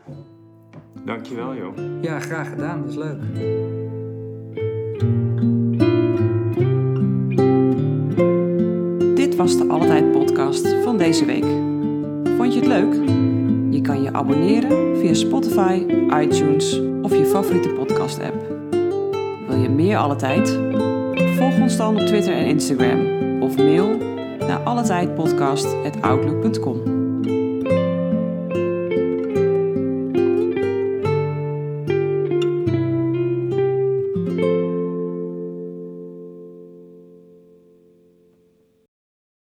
Speaker 2: Dankjewel joh.
Speaker 1: ja graag gedaan. Dat is leuk.
Speaker 3: Dit was de Altijd podcast van deze week. Vond je het leuk? Je kan je abonneren via Spotify, iTunes of je favoriete podcast app. Wil je meer Alle Tijd? Volg ons dan op Twitter en Instagram of mail naar alletijdpodcast.outlook.com.